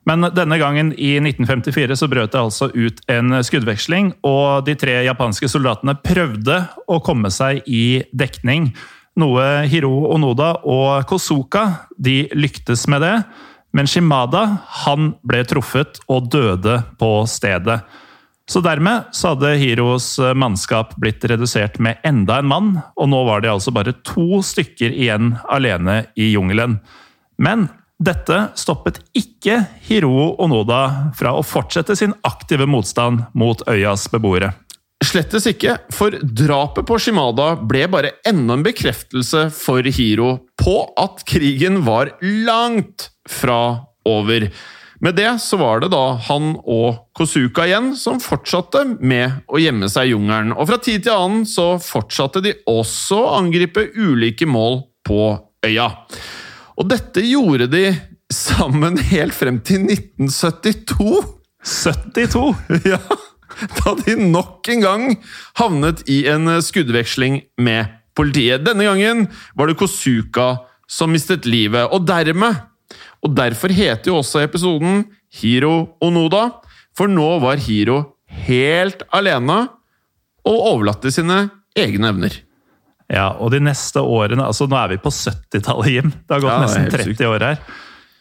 Men denne gangen, i 1954, så brøt det altså ut en skuddveksling, og de tre japanske soldatene prøvde å komme seg i dekning. Noe Hiro Onoda og Kosuka de lyktes med det. Men Shimada han ble truffet og døde på stedet. Så dermed så hadde Hiros eh, mannskap blitt redusert med enda en mann, og nå var det altså bare to stykker igjen alene i jungelen. Men dette stoppet ikke Hiro Onoda fra å fortsette sin aktive motstand mot øyas beboere. Slettes ikke, for drapet på Shimada ble bare enda en bekreftelse for Hiro på at krigen var langt fra over. Med det så var det da han og Kosuka igjen som fortsatte med å gjemme seg i jungelen. Og fra tid til annen så fortsatte de også å angripe ulike mål på øya. Og dette gjorde de sammen helt frem til 1972. 72? *laughs* Ja! Da de nok en gang havnet i en skuddveksling med politiet. Denne gangen var det Kosuka som mistet livet, og dermed og Derfor heter jo også episoden Hiro Onoda, for nå var Hiro helt alene og overlatt til sine egne evner. Ja, og de neste årene altså Nå er vi på 70-tallet, Jim. Det har gått ja, nesten 30 år her.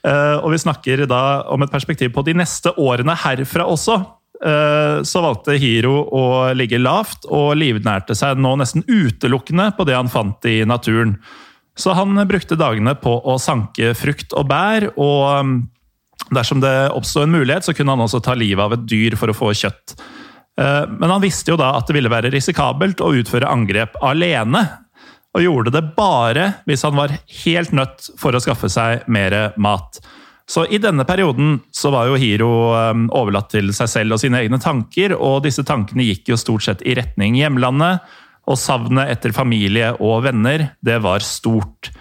Uh, og vi snakker da om et perspektiv på de neste årene herfra også. Uh, så valgte Hiro å ligge lavt og livnærte seg nå nesten utelukkende på det han fant i naturen. Så han brukte dagene på å sanke frukt og bær, og um, dersom det oppsto en mulighet, så kunne han også ta livet av et dyr for å få kjøtt. Eh, men han visste jo da at det ville være risikabelt å utføre angrep alene, og gjorde det bare hvis han var helt nødt for å skaffe seg mer mat. Så i denne perioden så var jo Hiro um, overlatt til seg selv og sine egne tanker, og disse tankene gikk jo stort sett i retning hjemlandet og savnet etter familie og venner, det var stort.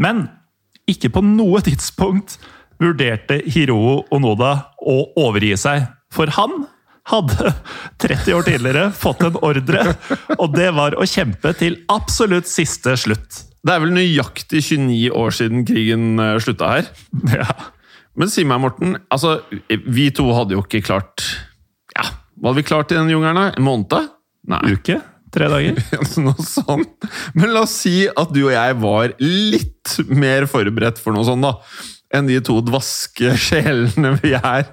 Men ikke på noe tidspunkt vurderte Hiroo Onoda å overgi seg. For han hadde *laughs* 30 år tidligere fått en ordre, og det var å kjempe til absolutt siste slutt. Det er vel nøyaktig 29 år siden krigen eh, slutta her. *laughs* Ja. Men si meg, Morten. altså, Vi to hadde jo ikke klart Ja, Hva hadde vi klart i den jungelen? En måned? Nei. Uke? Tre dager? *laughs* Noe sånt. Men la oss si at du og jeg var litt mer forberedt for noe sånt, da. Enn de to dvaske *laughs* sjelene vi er.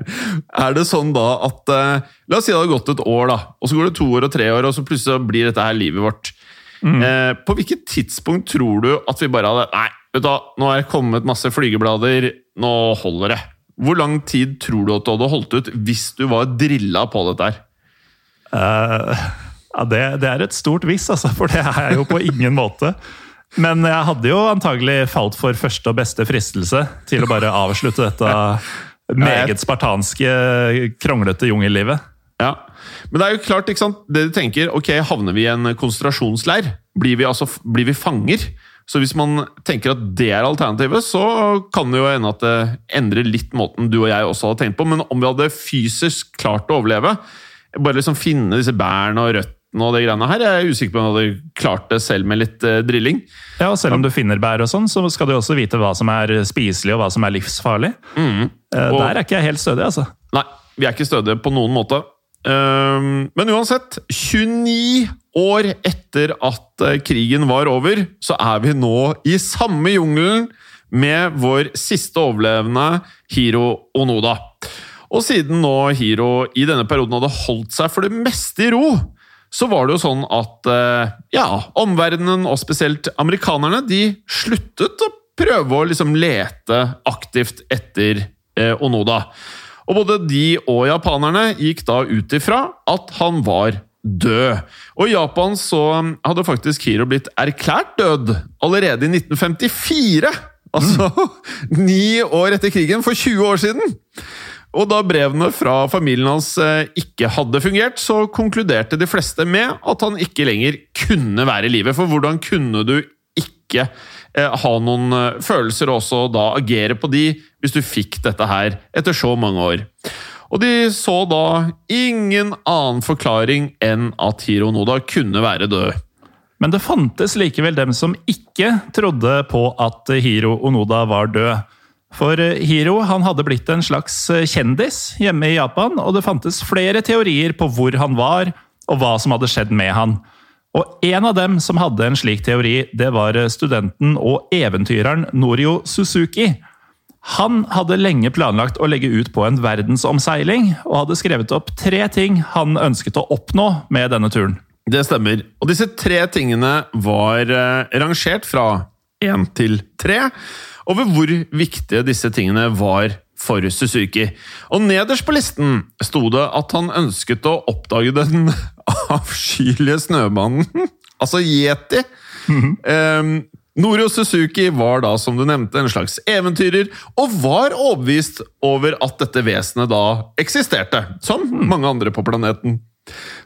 Er det sånn da at eh, La oss si det hadde gått et år, da. Og så går det to år og tre år, og så plutselig blir dette her livet vårt. Eh, på hvilket tidspunkt tror du at vi bare hadde Nei, vet du hva, nå er det kommet masse flygeblader. Nå holder det. Hvor lang tid tror du at du hadde holdt ut hvis du var drilla på dette her? Eh, ja, det, det er et stort hvis, altså, for det er jeg jo på ingen måte. Men jeg hadde jo antagelig falt for første og beste fristelse til å bare avslutte dette meget spartanske, kronglete jungellivet. Ja, Men det er jo klart, ikke sant? Det du tenker, ok, havner vi i en konsentrasjonsleir? Blir vi, altså, blir vi fanger? Så hvis man tenker at det er alternativet, så kan det jo hende at det endrer litt måten du og jeg også hadde tenkt på. Men om vi hadde fysisk klart å overleve, bare liksom finne disse bærene og røttene og det greiene her, jeg er usikker på om jeg hadde klart det selv med litt eh, drilling. Ja, og Selv om du finner bær, og sånn, så skal du også vite hva som er spiselig og hva som er livsfarlig. Eh, Og- Der er ikke jeg helt stødig, altså. Nei, vi er ikke stødige på noen måte. Um, men uansett, 29 år etter at eh, krigen var over, så er vi nå i samme jungelen med vår siste overlevende, Hiro Onoda. Og siden nå Hiro i denne perioden hadde holdt seg for det meste i ro, så var det jo sånn at eh, ja, omverdenen, og spesielt amerikanerne, de sluttet å prøve å liksom lete aktivt etter eh, Onoda. Og både de og japanerne gikk da ut ifra at han var død. Og i Japan så hadde faktisk Hiro blitt erklært død allerede i 1954! Altså *laughs* ni år etter krigen, for 20 år siden! Og da brevene fra familien hans eh, ikke hadde fungert, så konkluderte de fleste med at han ikke lenger kunne være i live. For hvordan kunne du ikke eh, ha noen eh, følelser og også da agere på de hvis du fikk dette her etter så mange år? Og de så da ingen annen forklaring enn at Hiro Noda kunne være død. Men det fantes likevel dem som ikke trodde på at Hiro Onoda var død. For Hiro han hadde blitt en slags kjendis hjemme i Japan, og det fantes flere teorier på hvor han var, og hva som hadde skjedd med han. Og en av dem som hadde en slik teori, det var studenten og eventyreren Norio Suzuki. Han hadde lenge planlagt å legge ut på en verdensomseiling, og hadde skrevet opp tre ting han ønsket å oppnå med denne turen. Det stemmer. Og disse tre tingene var eh, rangert fra én til tre, over hvor viktige disse tingene var for Suzuki. Og nederst på listen sto det at han ønsket å oppdage den *laughs* avskyelige snømannen, *laughs* altså yeti. um, Norio Suzuki var da, som du nevnte, en slags eventyrer, og var overbevist over at dette vesenet da eksisterte, som mange andre på planeten.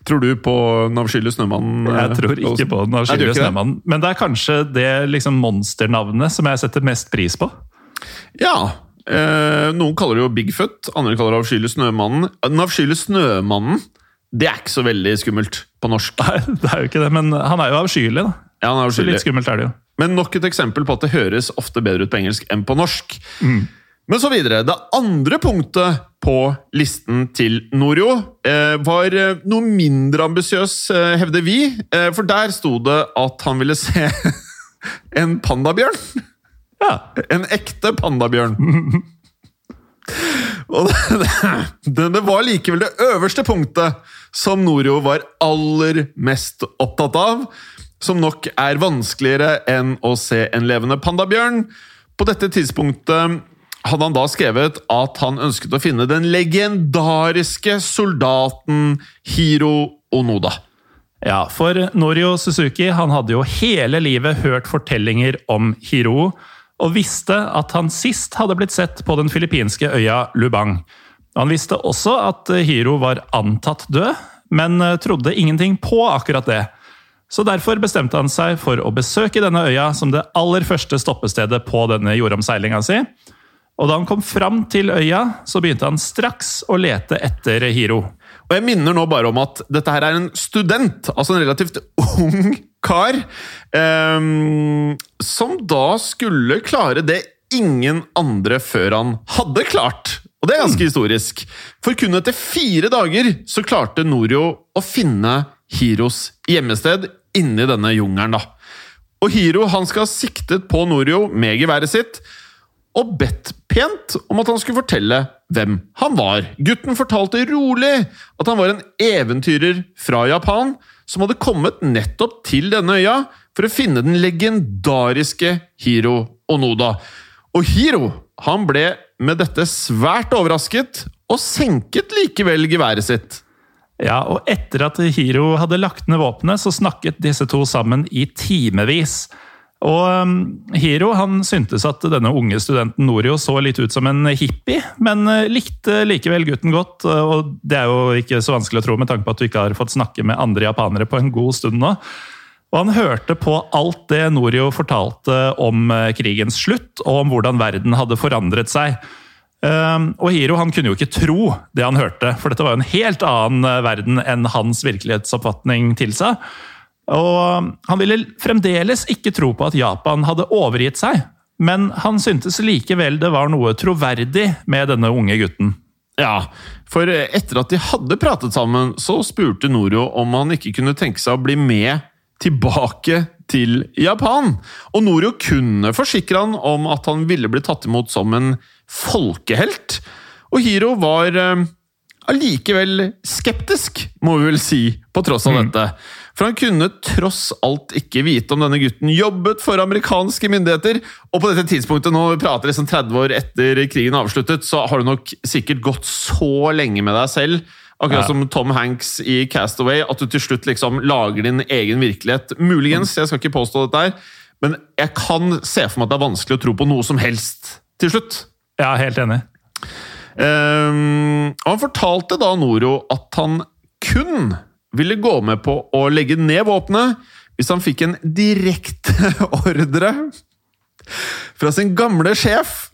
Tror du på den avskyelige snømannen? Jeg tror ikke på den avskyelige snømannen. Men det er kanskje det liksom monsternavnet som jeg setter mest pris på. Ja. Eh, noen kaller det jo Bigfoot, andre kaller det avskyelige snømannen. Den avskyelige snømannen, det er ikke så veldig skummelt på norsk. Nei, det er jo ikke det, men han er jo avskyelig, da. Ja, han er Så litt skummelt er det jo. Men nok et eksempel på at det høres ofte bedre ut på engelsk enn på norsk. Men så videre. Det andre punktet på listen til Norio eh, var eh, noe mindre ambisiøs, eh, hevder vi. For der sto det at han ville se *laughs* en pandabjørn. Ja. En ekte pandabjørn. *laughs* Og det, det, det var likevel det øverste punktet som Norio var aller mest opptatt av. Som nok er vanskeligere enn å se en levende pandabjørn. På dette tidspunktet hadde han da skrevet at han ønsket å finne den legendariske soldaten Hiro Onoda. Ja, for Norio Suzuki han hadde jo hele livet hørt fortellinger om Hiro, og visste at han sist hadde blitt sett på den filippinske øya Lubang. Han visste også at Hiro var antatt død, men trodde ingenting på akkurat det. Så derfor bestemte han seg for å besøke denne øya som det aller første stoppestedet på denne jordomseilinga si. Og da han kom fram til øya, så begynte han straks å lete etter Hiro. Og jeg minner nå bare om at dette her er en student, altså en relativt ung kar, ehm, som da skulle klare det ingen andre før han hadde klart. Og det er ganske historisk. For kun etter fire dager så klarte Norio å finne Hiros hjemmested inni denne jungelen. da. Og Hiro han skal ha siktet på Norio med geværet sitt og bedt pent om at han skulle fortelle hvem han var. Gutten fortalte rolig at han var en eventyrer fra Japan som hadde kommet nettopp til denne øya for å finne den legendariske Hiro Onoda. Og Hiro han ble med dette svært overrasket, og senket likevel geværet sitt. Ja, og etter at Hiro hadde lagt ned våpenet, så snakket disse to sammen i timevis. Og um, Hiro han syntes at denne unge studenten Norio så litt ut som en hippie, men uh, likte likevel gutten godt. Og det er jo ikke så vanskelig å tro med tanke på at du ikke har fått snakke med andre japanere på en god stund nå. Og han hørte på alt det Norio fortalte om uh, krigens slutt, og om hvordan verden hadde forandret seg. Um, og Hiro han kunne jo ikke tro det han hørte, for dette var jo en helt annen verden enn hans virkelighetsoppfatning tilsa. Og han ville fremdeles ikke tro på at Japan hadde overgitt seg, men han syntes likevel det var noe troverdig med denne unge gutten. Ja, for etter at de hadde pratet sammen, så spurte Noro om han ikke kunne tenke seg å bli med tilbake til Japan. Og Noro kunne forsikre han om at han ville bli tatt imot som en folkehelt. Og Hiro var eh, allikevel skeptisk, må vi vel si, på tross av mm. dette. For han kunne tross alt ikke vite om denne gutten jobbet for amerikanske myndigheter. Og på dette tidspunktet, nå vi prater liksom 30 år etter krigen avsluttet, så har du nok sikkert gått så lenge med deg selv. Akkurat som Tom Hanks i Castaway, at du til slutt liksom lager din egen virkelighet. Muligens, jeg skal ikke påstå dette her, men jeg kan se for meg at det er vanskelig å tro på noe som helst til slutt. Ja, helt enig. Um, han fortalte da Noro at han kun ville gå med på å legge ned våpenet hvis han fikk en direkte *laughs* ordre fra sin gamle sjef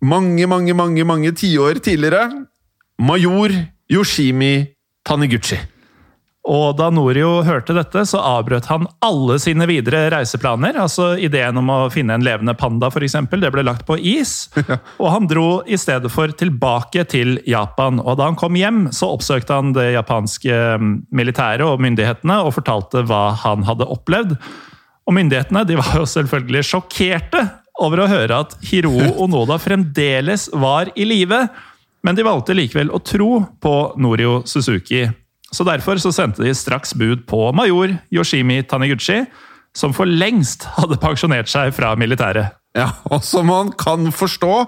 mange, mange, mange mange tiår tidligere, major Yoshimi Taniguchi. Og da Norio hørte dette, så avbrøt han alle sine videre reiseplaner. altså Ideen om å finne en levende panda eksempel, det ble lagt på is. *laughs* Og han dro i stedet for tilbake til Japan. Og da han kom hjem, så oppsøkte han det japanske mm, militæret og myndighetene og fortalte hva han hadde opplevd. Og myndighetene de var jo selvfølgelig sjokkerte over å høre at Hiro *laughs* Onoda fremdeles var i live. Men de valgte likevel å tro på Norio Suzuki. Så Derfor så sendte de straks bud på major Yoshimi Taniguchi, som for lengst hadde pensjonert seg fra militæret. Ja, og som man kan forstå,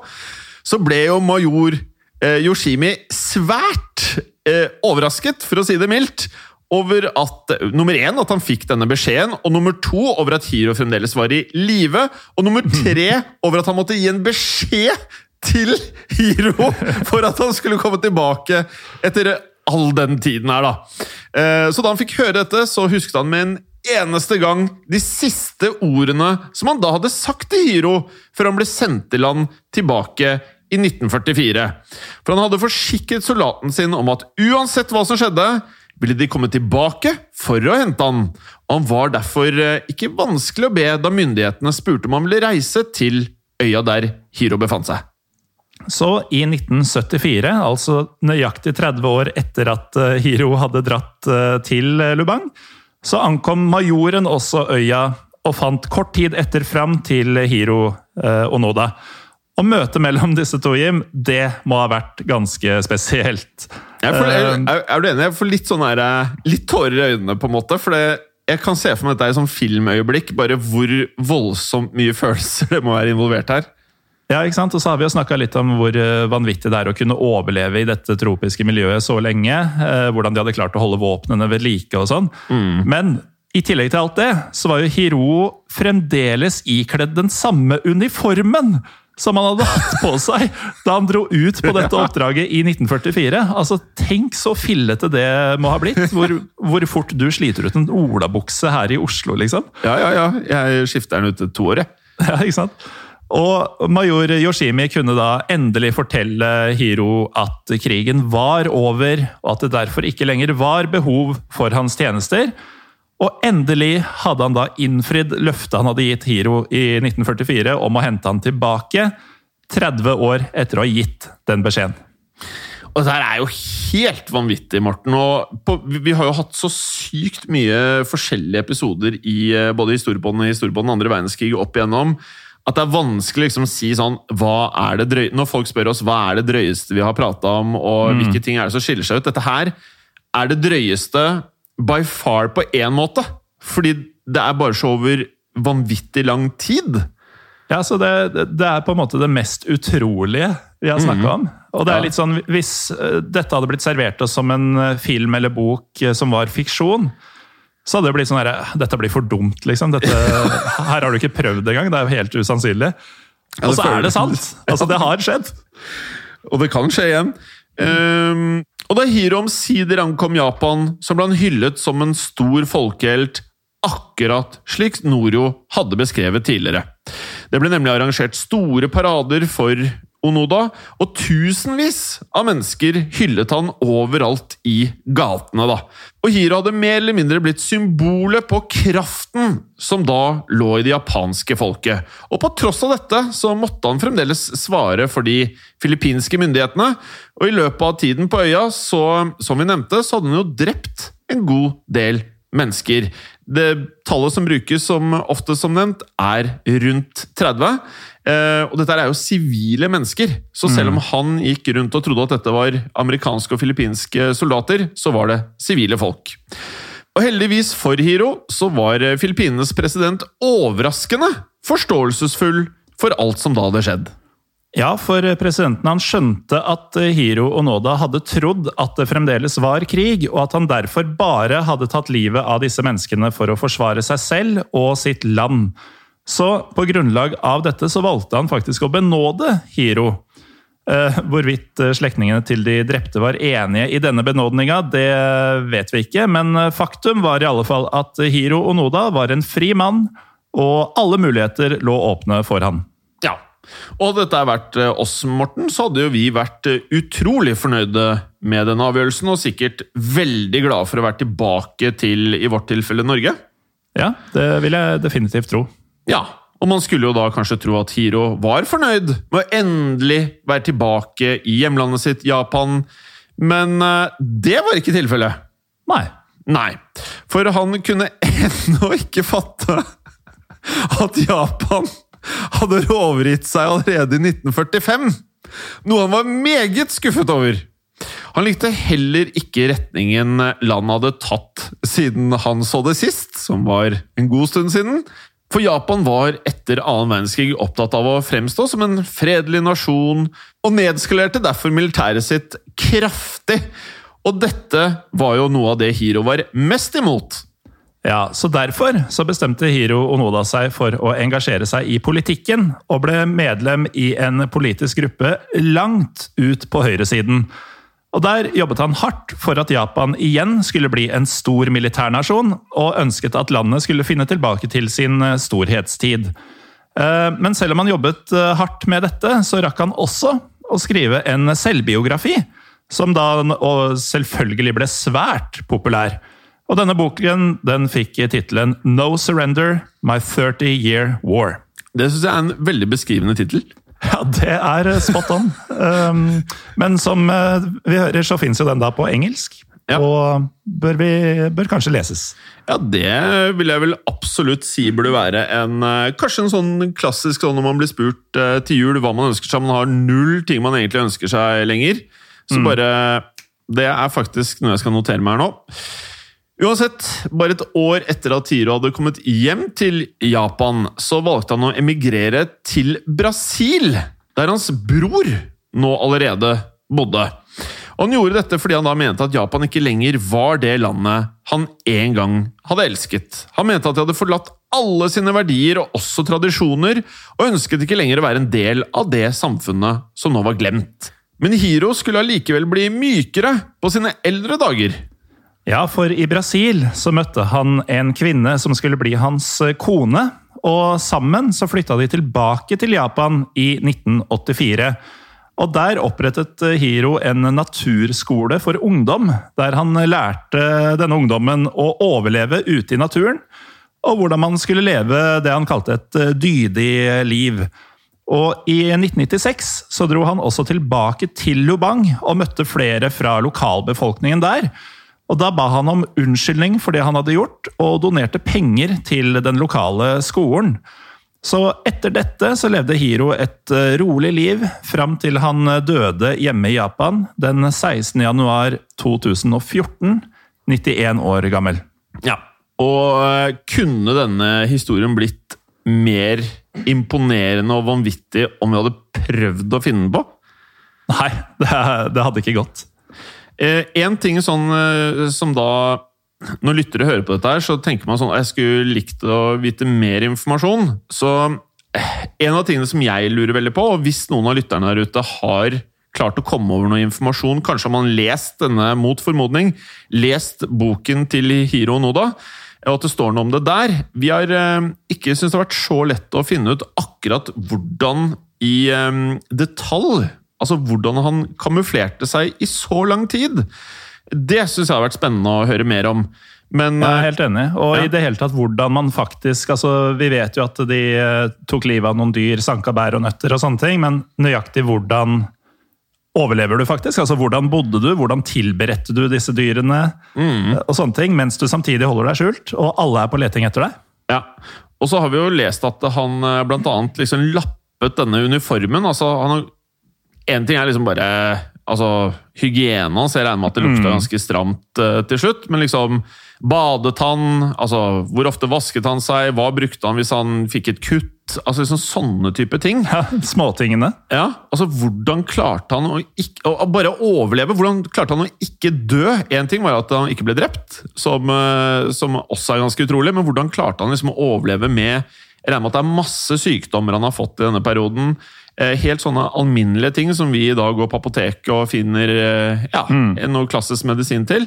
så ble jo major eh, Yoshimi svært eh, overrasket, for å si det mildt, over at nummer én, at han fikk denne beskjeden, og nummer to, over at Hiro fremdeles var i live, og nummer tre, *laughs* over at han måtte gi en beskjed til Hiro for at han skulle komme tilbake etter all den tiden her, da. Eh, så da han fikk høre dette, så husket han med en eneste gang de siste ordene som han da hadde sagt til Hiro før han ble sendt til land tilbake i 1944. For han hadde forsikret soldaten sin om at uansett hva som skjedde, ville de komme tilbake for å hente han. Og han var derfor eh, ikke vanskelig å be da myndighetene spurte om han ville reise til øya der Hiro befant seg. Så i 1974, altså nøyaktig 30 år etter at eh, Hiro hadde dratt eh, til eh, Lubang, så ankom majoren også øya og fant kort tid etter fram til Hiro Onoda. Og møtet mellom *laughs* disse to, Jim, det må ha vært ganske spesielt. Jeg får, er, er, du enig? Jeg får litt sånn her, litt tårer i øynene, på en måte. For det, jeg kan se for meg dette et sånn filmøyeblikk, bare hvor voldsomt mye *laughs* følelser det må være involvert her. Ja, ikke sant? Og så har vi jo snakka litt om hvor eh, vanvittig det er å kunne overleve i dette tropiske miljøet så lenge. Eh, hvordan de hadde klart å holde våpnene ved like og sånn. Mm. Men i tillegg til alt det, så var jo Hiro fremdeles ikledd den samme uniformen som han hadde hatt på seg da han dro ut på dette *laughs* oppdraget i 1944. Altså, Tenk så fillete det må ha blitt! Hvor, hvor fort du sliter ut en olabukse her i Oslo, liksom. Ja, ja, ja. Jeg skifter den ut til to år, jeg. *laughs* Ja, ikke sant? Og major Yoshimi kunne da endelig fortelle Hiro at krigen var over, og at det derfor ikke lenger var behov for hans tjenester. Og endelig hadde han da innfridd løftet han hadde gitt Hiro i 1944 om å hente han tilbake, 30 år etter å ha gitt den beskjeden. Og det her er jo helt vanvittig, Morten. På, vi har jo hatt så sykt mye forskjellige episoder i eh, både historiebåndet og historiebånd andre verdenskrig opp igjennom at det er vanskelig liksom å si sånn hva er det drøy Når folk spør oss hva er det drøyeste vi har prata om, og mm. hvilke ting er det som skiller seg ut Dette her er det drøyeste by far på én måte. Fordi det er bare så over vanvittig lang tid. Ja, så det, det er på en måte det mest utrolige vi har snakka mm. om. Og det er litt sånn, Hvis eh, dette hadde blitt servert oss som en eh, film eller bok eh, som var fiksjon, så hadde det blitt sånn herre Dette blir for dumt, liksom. Dette, her har du ikke prøvd engang. Det er jo helt usannsynlig. Og så er det sant! Altså, det har skjedd. Og det kan skje igjen. Um, og da Hiro omsider ankom Japan, så ble han hyllet som en stor folkehelt, akkurat slik Norio hadde beskrevet tidligere. Det ble nemlig arrangert store parader for Onoda, og tusenvis av mennesker hyllet han overalt i gatene. da. Og Hiro hadde mer eller mindre blitt symbolet på kraften som da lå i det japanske folket. Og på tross av dette så måtte han fremdeles svare for de filippinske myndighetene, og i løpet av tiden på øya, så, som vi nevnte, så hadde han jo drept en god del mennesker. Det tallet som brukes som ofte som nevnt, er rundt 30. Eh, og dette er jo sivile mennesker, så selv om mm. han gikk rundt og trodde at dette var amerikanske og filippinske soldater, så var det sivile folk. Og heldigvis for Hiro så var Filippinenes president overraskende forståelsesfull for alt som da hadde skjedd. Ja, for presidenten han skjønte at Hiro Onoda hadde trodd at det fremdeles var krig, og at han derfor bare hadde tatt livet av disse menneskene for å forsvare seg selv og sitt land. Så på grunnlag av dette så valgte han faktisk å benåde Hiro. Eh, hvorvidt eh, slektningene til de drepte var enige i denne benådninga, det vet vi ikke, men eh, faktum var i alle fall at Hiro Onoda var en fri mann, og alle muligheter lå åpne for han. Ja, og dette har vært oss, Morten, så hadde jo vi vært utrolig fornøyde med denne avgjørelsen, og sikkert veldig glade for å være tilbake til, i vårt tilfelle, Norge. Ja, det vil jeg definitivt tro. Ja, og man skulle jo da kanskje tro at Hiro var fornøyd med å endelig være tilbake i hjemlandet sitt, Japan, men eh, det var ikke tilfellet. Nei. Nei, for han kunne ennå ikke fatte at Japan hadde rovgitt seg allerede i 1945, noe han var meget skuffet over. Han likte heller ikke retningen landet hadde tatt siden han så det sist, som var en god stund siden, for Japan var etter annen verdenskrig opptatt av å fremstå som en fredelig nasjon, og nedskalerte derfor militæret sitt kraftig. Og dette var jo noe av det Hiro var mest imot. Ja, så Derfor så bestemte Hiro Onoda seg for å engasjere seg i politikken, og ble medlem i en politisk gruppe langt ut på høyresiden. Og Der jobbet han hardt for at Japan igjen skulle bli en stor militærnasjon, og ønsket at landet skulle finne tilbake til sin eh, storhetstid. Eh, men selv om han jobbet eh, hardt med dette, så rakk han også å skrive en selvbiografi, som da selvfølgelig ble svært populær. Og denne boken den fikk tittelen No Surrender My 30 Year War. Det syns jeg er en veldig beskrivende tittel. Ja, det er eh, spot on. Um, men som eh, vi hører, så fins jo den da på engelsk. Ja. Og bør, vi, bør kanskje leses. Ja, det vil jeg vel absolutt si burde være en eh, Kanskje en sånn klassisk sånn når man blir spurt til jul hva man ønsker seg. Man har null ting man egentlig ønsker seg lenger. Så mm. bare Det er faktisk noe jeg skal notere meg her nå. Uansett, bare et år etter at Tiro hadde kommet hjem til Japan, så valgte han å emigrere til Brasil, der hans bror nå allerede bodde. Og Han gjorde dette fordi han da mente at Japan ikke lenger var det landet han en gang hadde elsket. Han mente at de hadde forlatt alle sine verdier og også tradisjoner, og ønsket ikke lenger å være en del av det samfunnet som nå var glemt. Men Hiro skulle allikevel bli mykere på sine eldre dager. Ja, for i Brasil så møtte han en kvinne som skulle bli hans eh, kone. og sammen så flytta de tilbake til Japan i 1984. Og Der opprettet Hiro en naturskole for ungdom, der han lærte denne ungdommen å overleve ute i naturen, og hvordan man skulle leve det han kalte et dydig liv. Og I 1996 så dro han også tilbake til Lubang og møtte flere fra lokalbefolkningen der. Og Da ba han om unnskyldning for det han hadde gjort, og donerte penger til den lokale skolen. Så etter dette så levde Hiro et eh, rolig liv fram til han eh, døde hjemme i Japan den 16. januar 2014, 91 år gammel. Ja, og eh, kunne denne historien blitt mer imponerende og vanvittig om vi hadde prøvd å finne den på? Nei, *laughs* det, det hadde ikke gått. Eh, en ting sånn som da når lyttere hører på dette, her, så tenker man sånn Jeg skulle likt å vite mer informasjon. Så eh, en av tingene som jeg lurer veldig på, og hvis noen av lytterne der ute har klart å komme over noe informasjon, kanskje har man lest denne mot formodning, lest boken til Hiro Noda, og at det står noe om det der. Vi har eh, ikke syntes det har vært så lett å finne ut akkurat hvordan i eh, detalj Altså hvordan han kamuflerte seg i så lang tid. Det syns jeg har vært spennende å høre mer om. Men, jeg er helt enig. Og ja. i det hele tatt hvordan man faktisk altså Vi vet jo at de eh, tok livet av noen dyr, sanka bær og nøtter og sånne ting, men nøyaktig hvordan overlever du faktisk? Altså Hvordan bodde du? Hvordan tilberedte du disse dyrene? Mm. og sånne ting, Mens du samtidig holder deg skjult, og alle er på leting etter deg. Ja, Og så har vi jo lest at han blant bl.a. liksom lappet denne uniformen. altså han har Én ting er liksom bare altså, hygiene hans. Jeg regner med at det lukta mm. ganske stramt uh, til slutt. Men liksom Badet han? Altså, hvor ofte vasket han seg? Hva brukte han hvis han fikk et kutt? Altså liksom Sånne type ting. Ja, Småtingene. Ja, altså Hvordan klarte han å ikke, å bare overleve? Hvordan klarte han å ikke dø? Én ting var at han ikke ble drept, som, uh, som også er ganske utrolig. Men hvordan klarte han liksom å overleve med Jeg regner med at det er masse sykdommer han har fått i denne perioden. Eh, helt sånne alminnelige ting som vi i dag går på apoteket og finner eh, ja, mm. noe klassisk medisin til.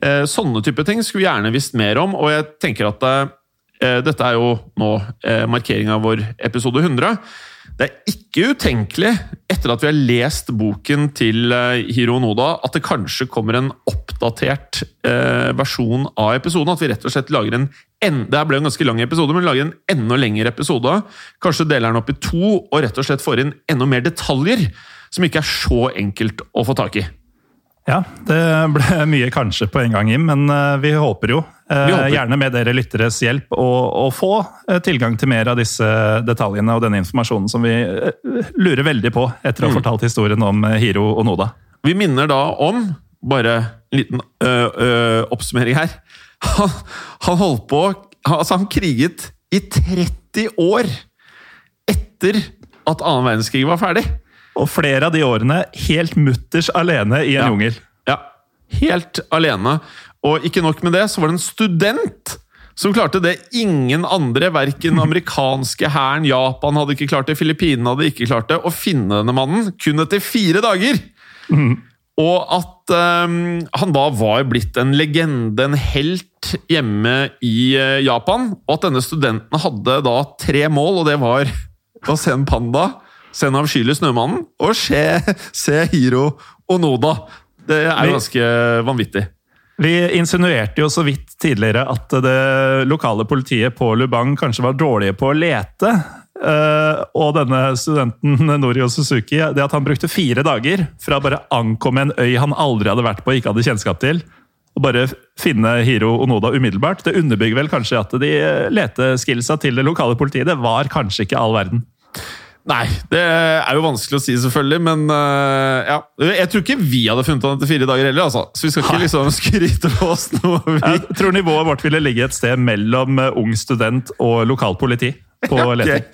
Eh, sånne type ting skulle vi gjerne visst mer om, og jeg tenker at dette er jo nå markeringa av vår episode 100. Det er ikke utenkelig, etter at vi har lest boken til Hiro Noda, at det kanskje kommer en oppdatert versjon av episoden. At vi rett og slett lager en en, det ble en ganske lang episode, men lager en enda lengre episode. Kanskje deler den opp i to og rett og slett får inn enda mer detaljer som ikke er så enkelt å få tak i. Ja, det ble mye kanskje på en gang, Jim, men eh, vi håper jo, eh, vi håper. gjerne med dere lytteres hjelp, å, få eh, tilgang til mer av disse detaljene og denne informasjonen som vi lurer veldig på etter å ha mm. fortalt historien om Hiro og Noda. Vi minner da om, bare en liten ø, ø, oppsummering her han, han holdt på Altså, han kriget i 30 år etter at annen verdenskrig var ferdig. Og flere av de årene helt mutters alene i en ja. jungel. Ja, helt alene. Og ikke nok med det, så var det en student som klarte det ingen andre, verken *laughs* amerikanske hæren, Japan hadde ikke klart det, Filippinene hadde ikke klart det, å finne denne mannen kun etter fire dager! Mm. Og at um, han da var blitt en legende, en helt, hjemme i uh, Japan. Og at denne studenten hadde da tre mål, og det var *laughs* å se en panda, se den avskyelige Snømannen og se, *laughs* se Hiro Onoda. Det er ganske vanvittig. Vi insinuerte jo så vidt tidligere at det lokale politiet på Lubang kanskje var dårlige på å lete. Uh, og denne studenten Norio Suzuki, det at han brukte fire dager fra bare ankomme en øy han aldri hadde vært på og ikke hadde kjennskap til, og bare finne Hiro Onoda umiddelbart, det underbygger vel kanskje at de leteskillsa til det lokale politiet det var kanskje ikke all verden. Nei, det er jo vanskelig å si, selvfølgelig, men uh, ja. Jeg tror ikke vi hadde funnet han etter fire dager heller, altså. Så vi skal ikke liksom skryte på oss noe. Vi... Jeg tror nivået vårt ville ligge et sted mellom eh, ung student og lokalt politi på *laughs* ja, okay.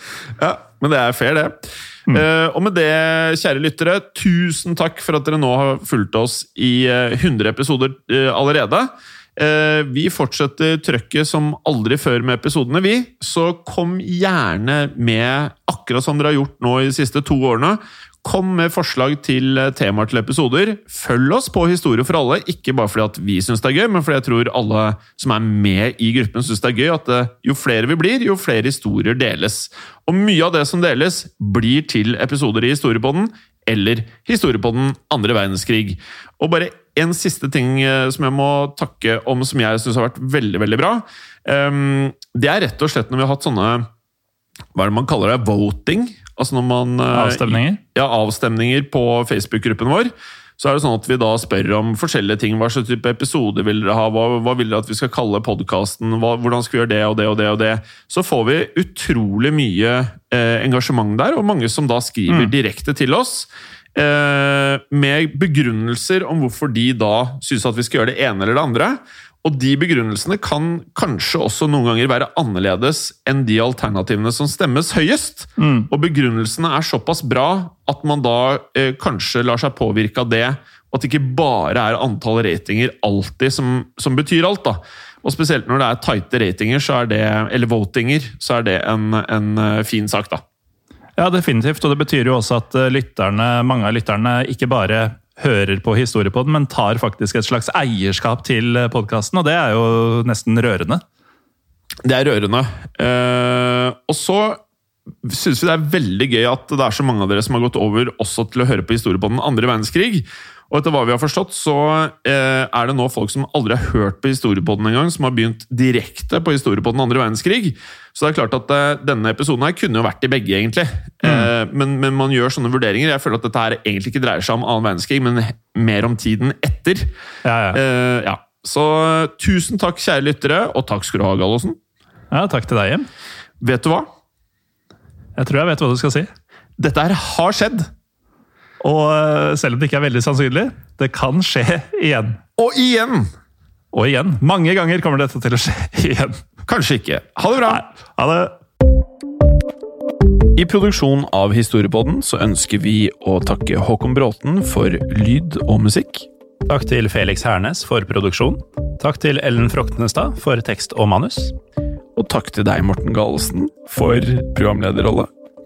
Ja, men det er fair, det. Mm. Uh, og med det, kjære lyttere, tusen takk for at dere nå har fulgt oss i uh, eh, 100 episoder allerede. Vi fortsetter trøkket som aldri før med episodene, vi. Så kom gjerne med, akkurat som dere har gjort nå i de siste to årene. Kom med forslag til eh, temaer til episoder. Følg oss på Historie for alle, ikke bare fordi at vi syns det er gøy, men fordi jeg tror alle som er med i gruppen syns det er gøy. At eh, jo flere vi blir, jo flere historier deles. Og mye av det som deles, blir til episoder i Historiepodden eller Historiepodden andre verdenskrig. Og bare en siste ting eh, som jeg må takke om, som jeg syns har vært veldig veldig bra. Um, det er rett og slett når vi har hatt sånne Hva er det man kaller det? Voting? Altså når man uh, Avstemninger? Ja, avstemninger på Facebook-gruppen vår. Så er det sånn at vi da spør om forskjellige ting. Hva slags type episode vil dere ha? Hva, hva vil dere at vi skal kalle podkasten? Hvordan skal vi gjøre det og det og det? og det? Så får vi utrolig mye eh, engasjement der, og mange som da skriver mm. direkte til oss. Eh, med begrunnelser om hvorfor de da syns at vi skal gjøre det ene eller det andre. Og de begrunnelsene kan kanskje også noen ganger være annerledes enn de alternativene som stemmes høyest. Mm. Og begrunnelsene er såpass bra at man da eh, kanskje lar seg påvirke av det. Og at det ikke bare er antall ratinger alltid som, som betyr alt. da. Og spesielt når det er tighte ratinger, så er det, eller votinger, så er det en, en eh, fin sak, da. Ja, definitivt. Og det betyr jo også at eh, lytterne, mange av lytterne ikke bare hører på Historiepodden, men tar faktisk et slags eierskap til eh, podkasten, og det er jo nesten rørende. Det er rørende. Eh, og så syns vi det er veldig gøy at det er så mange av dere som har gått over også til å høre på historiepodden andre verdenskrig. Og etter hva vi har forstått, så eh, er det nå folk som aldri har hørt på historiepodden engang, som har begynt direkte på historiepodden andre verdenskrig. Så det er klart at eh, denne episoden her kunne jo vært i begge, egentlig. Mm. Eh, men, men, man gjør sånne vurderinger. Jeg føler at dette her egentlig ikke dreier seg om annen verdenskrig, men mer om tiden etter. Ja, ja. Eh, ja. Så tusen takk, kjære lyttere, og takk skal du ha, Gallosen. Ja, takk til deg, Jim. Vet du hva? Jeg tror jeg vet hva du skal si. Dette her har skjedd! Og eh, selv om det ikke er veldig sannsynlig, det kan skje igjen. Og igjen! Og igjen. Mange ganger kommer dette til å skje *laughs* igjen. Kanskje ikke. Ha det bra! Nei, ha det. I produksjonen av Historiepodden så ønsker vi å takke Håkon Bråten for lyd og musikk. Takk til Felix Hernes for produksjon. Takk til Ellen Froktenestad for tekst og manus. Og takk til deg, Morten Galesen, for programlederrolle.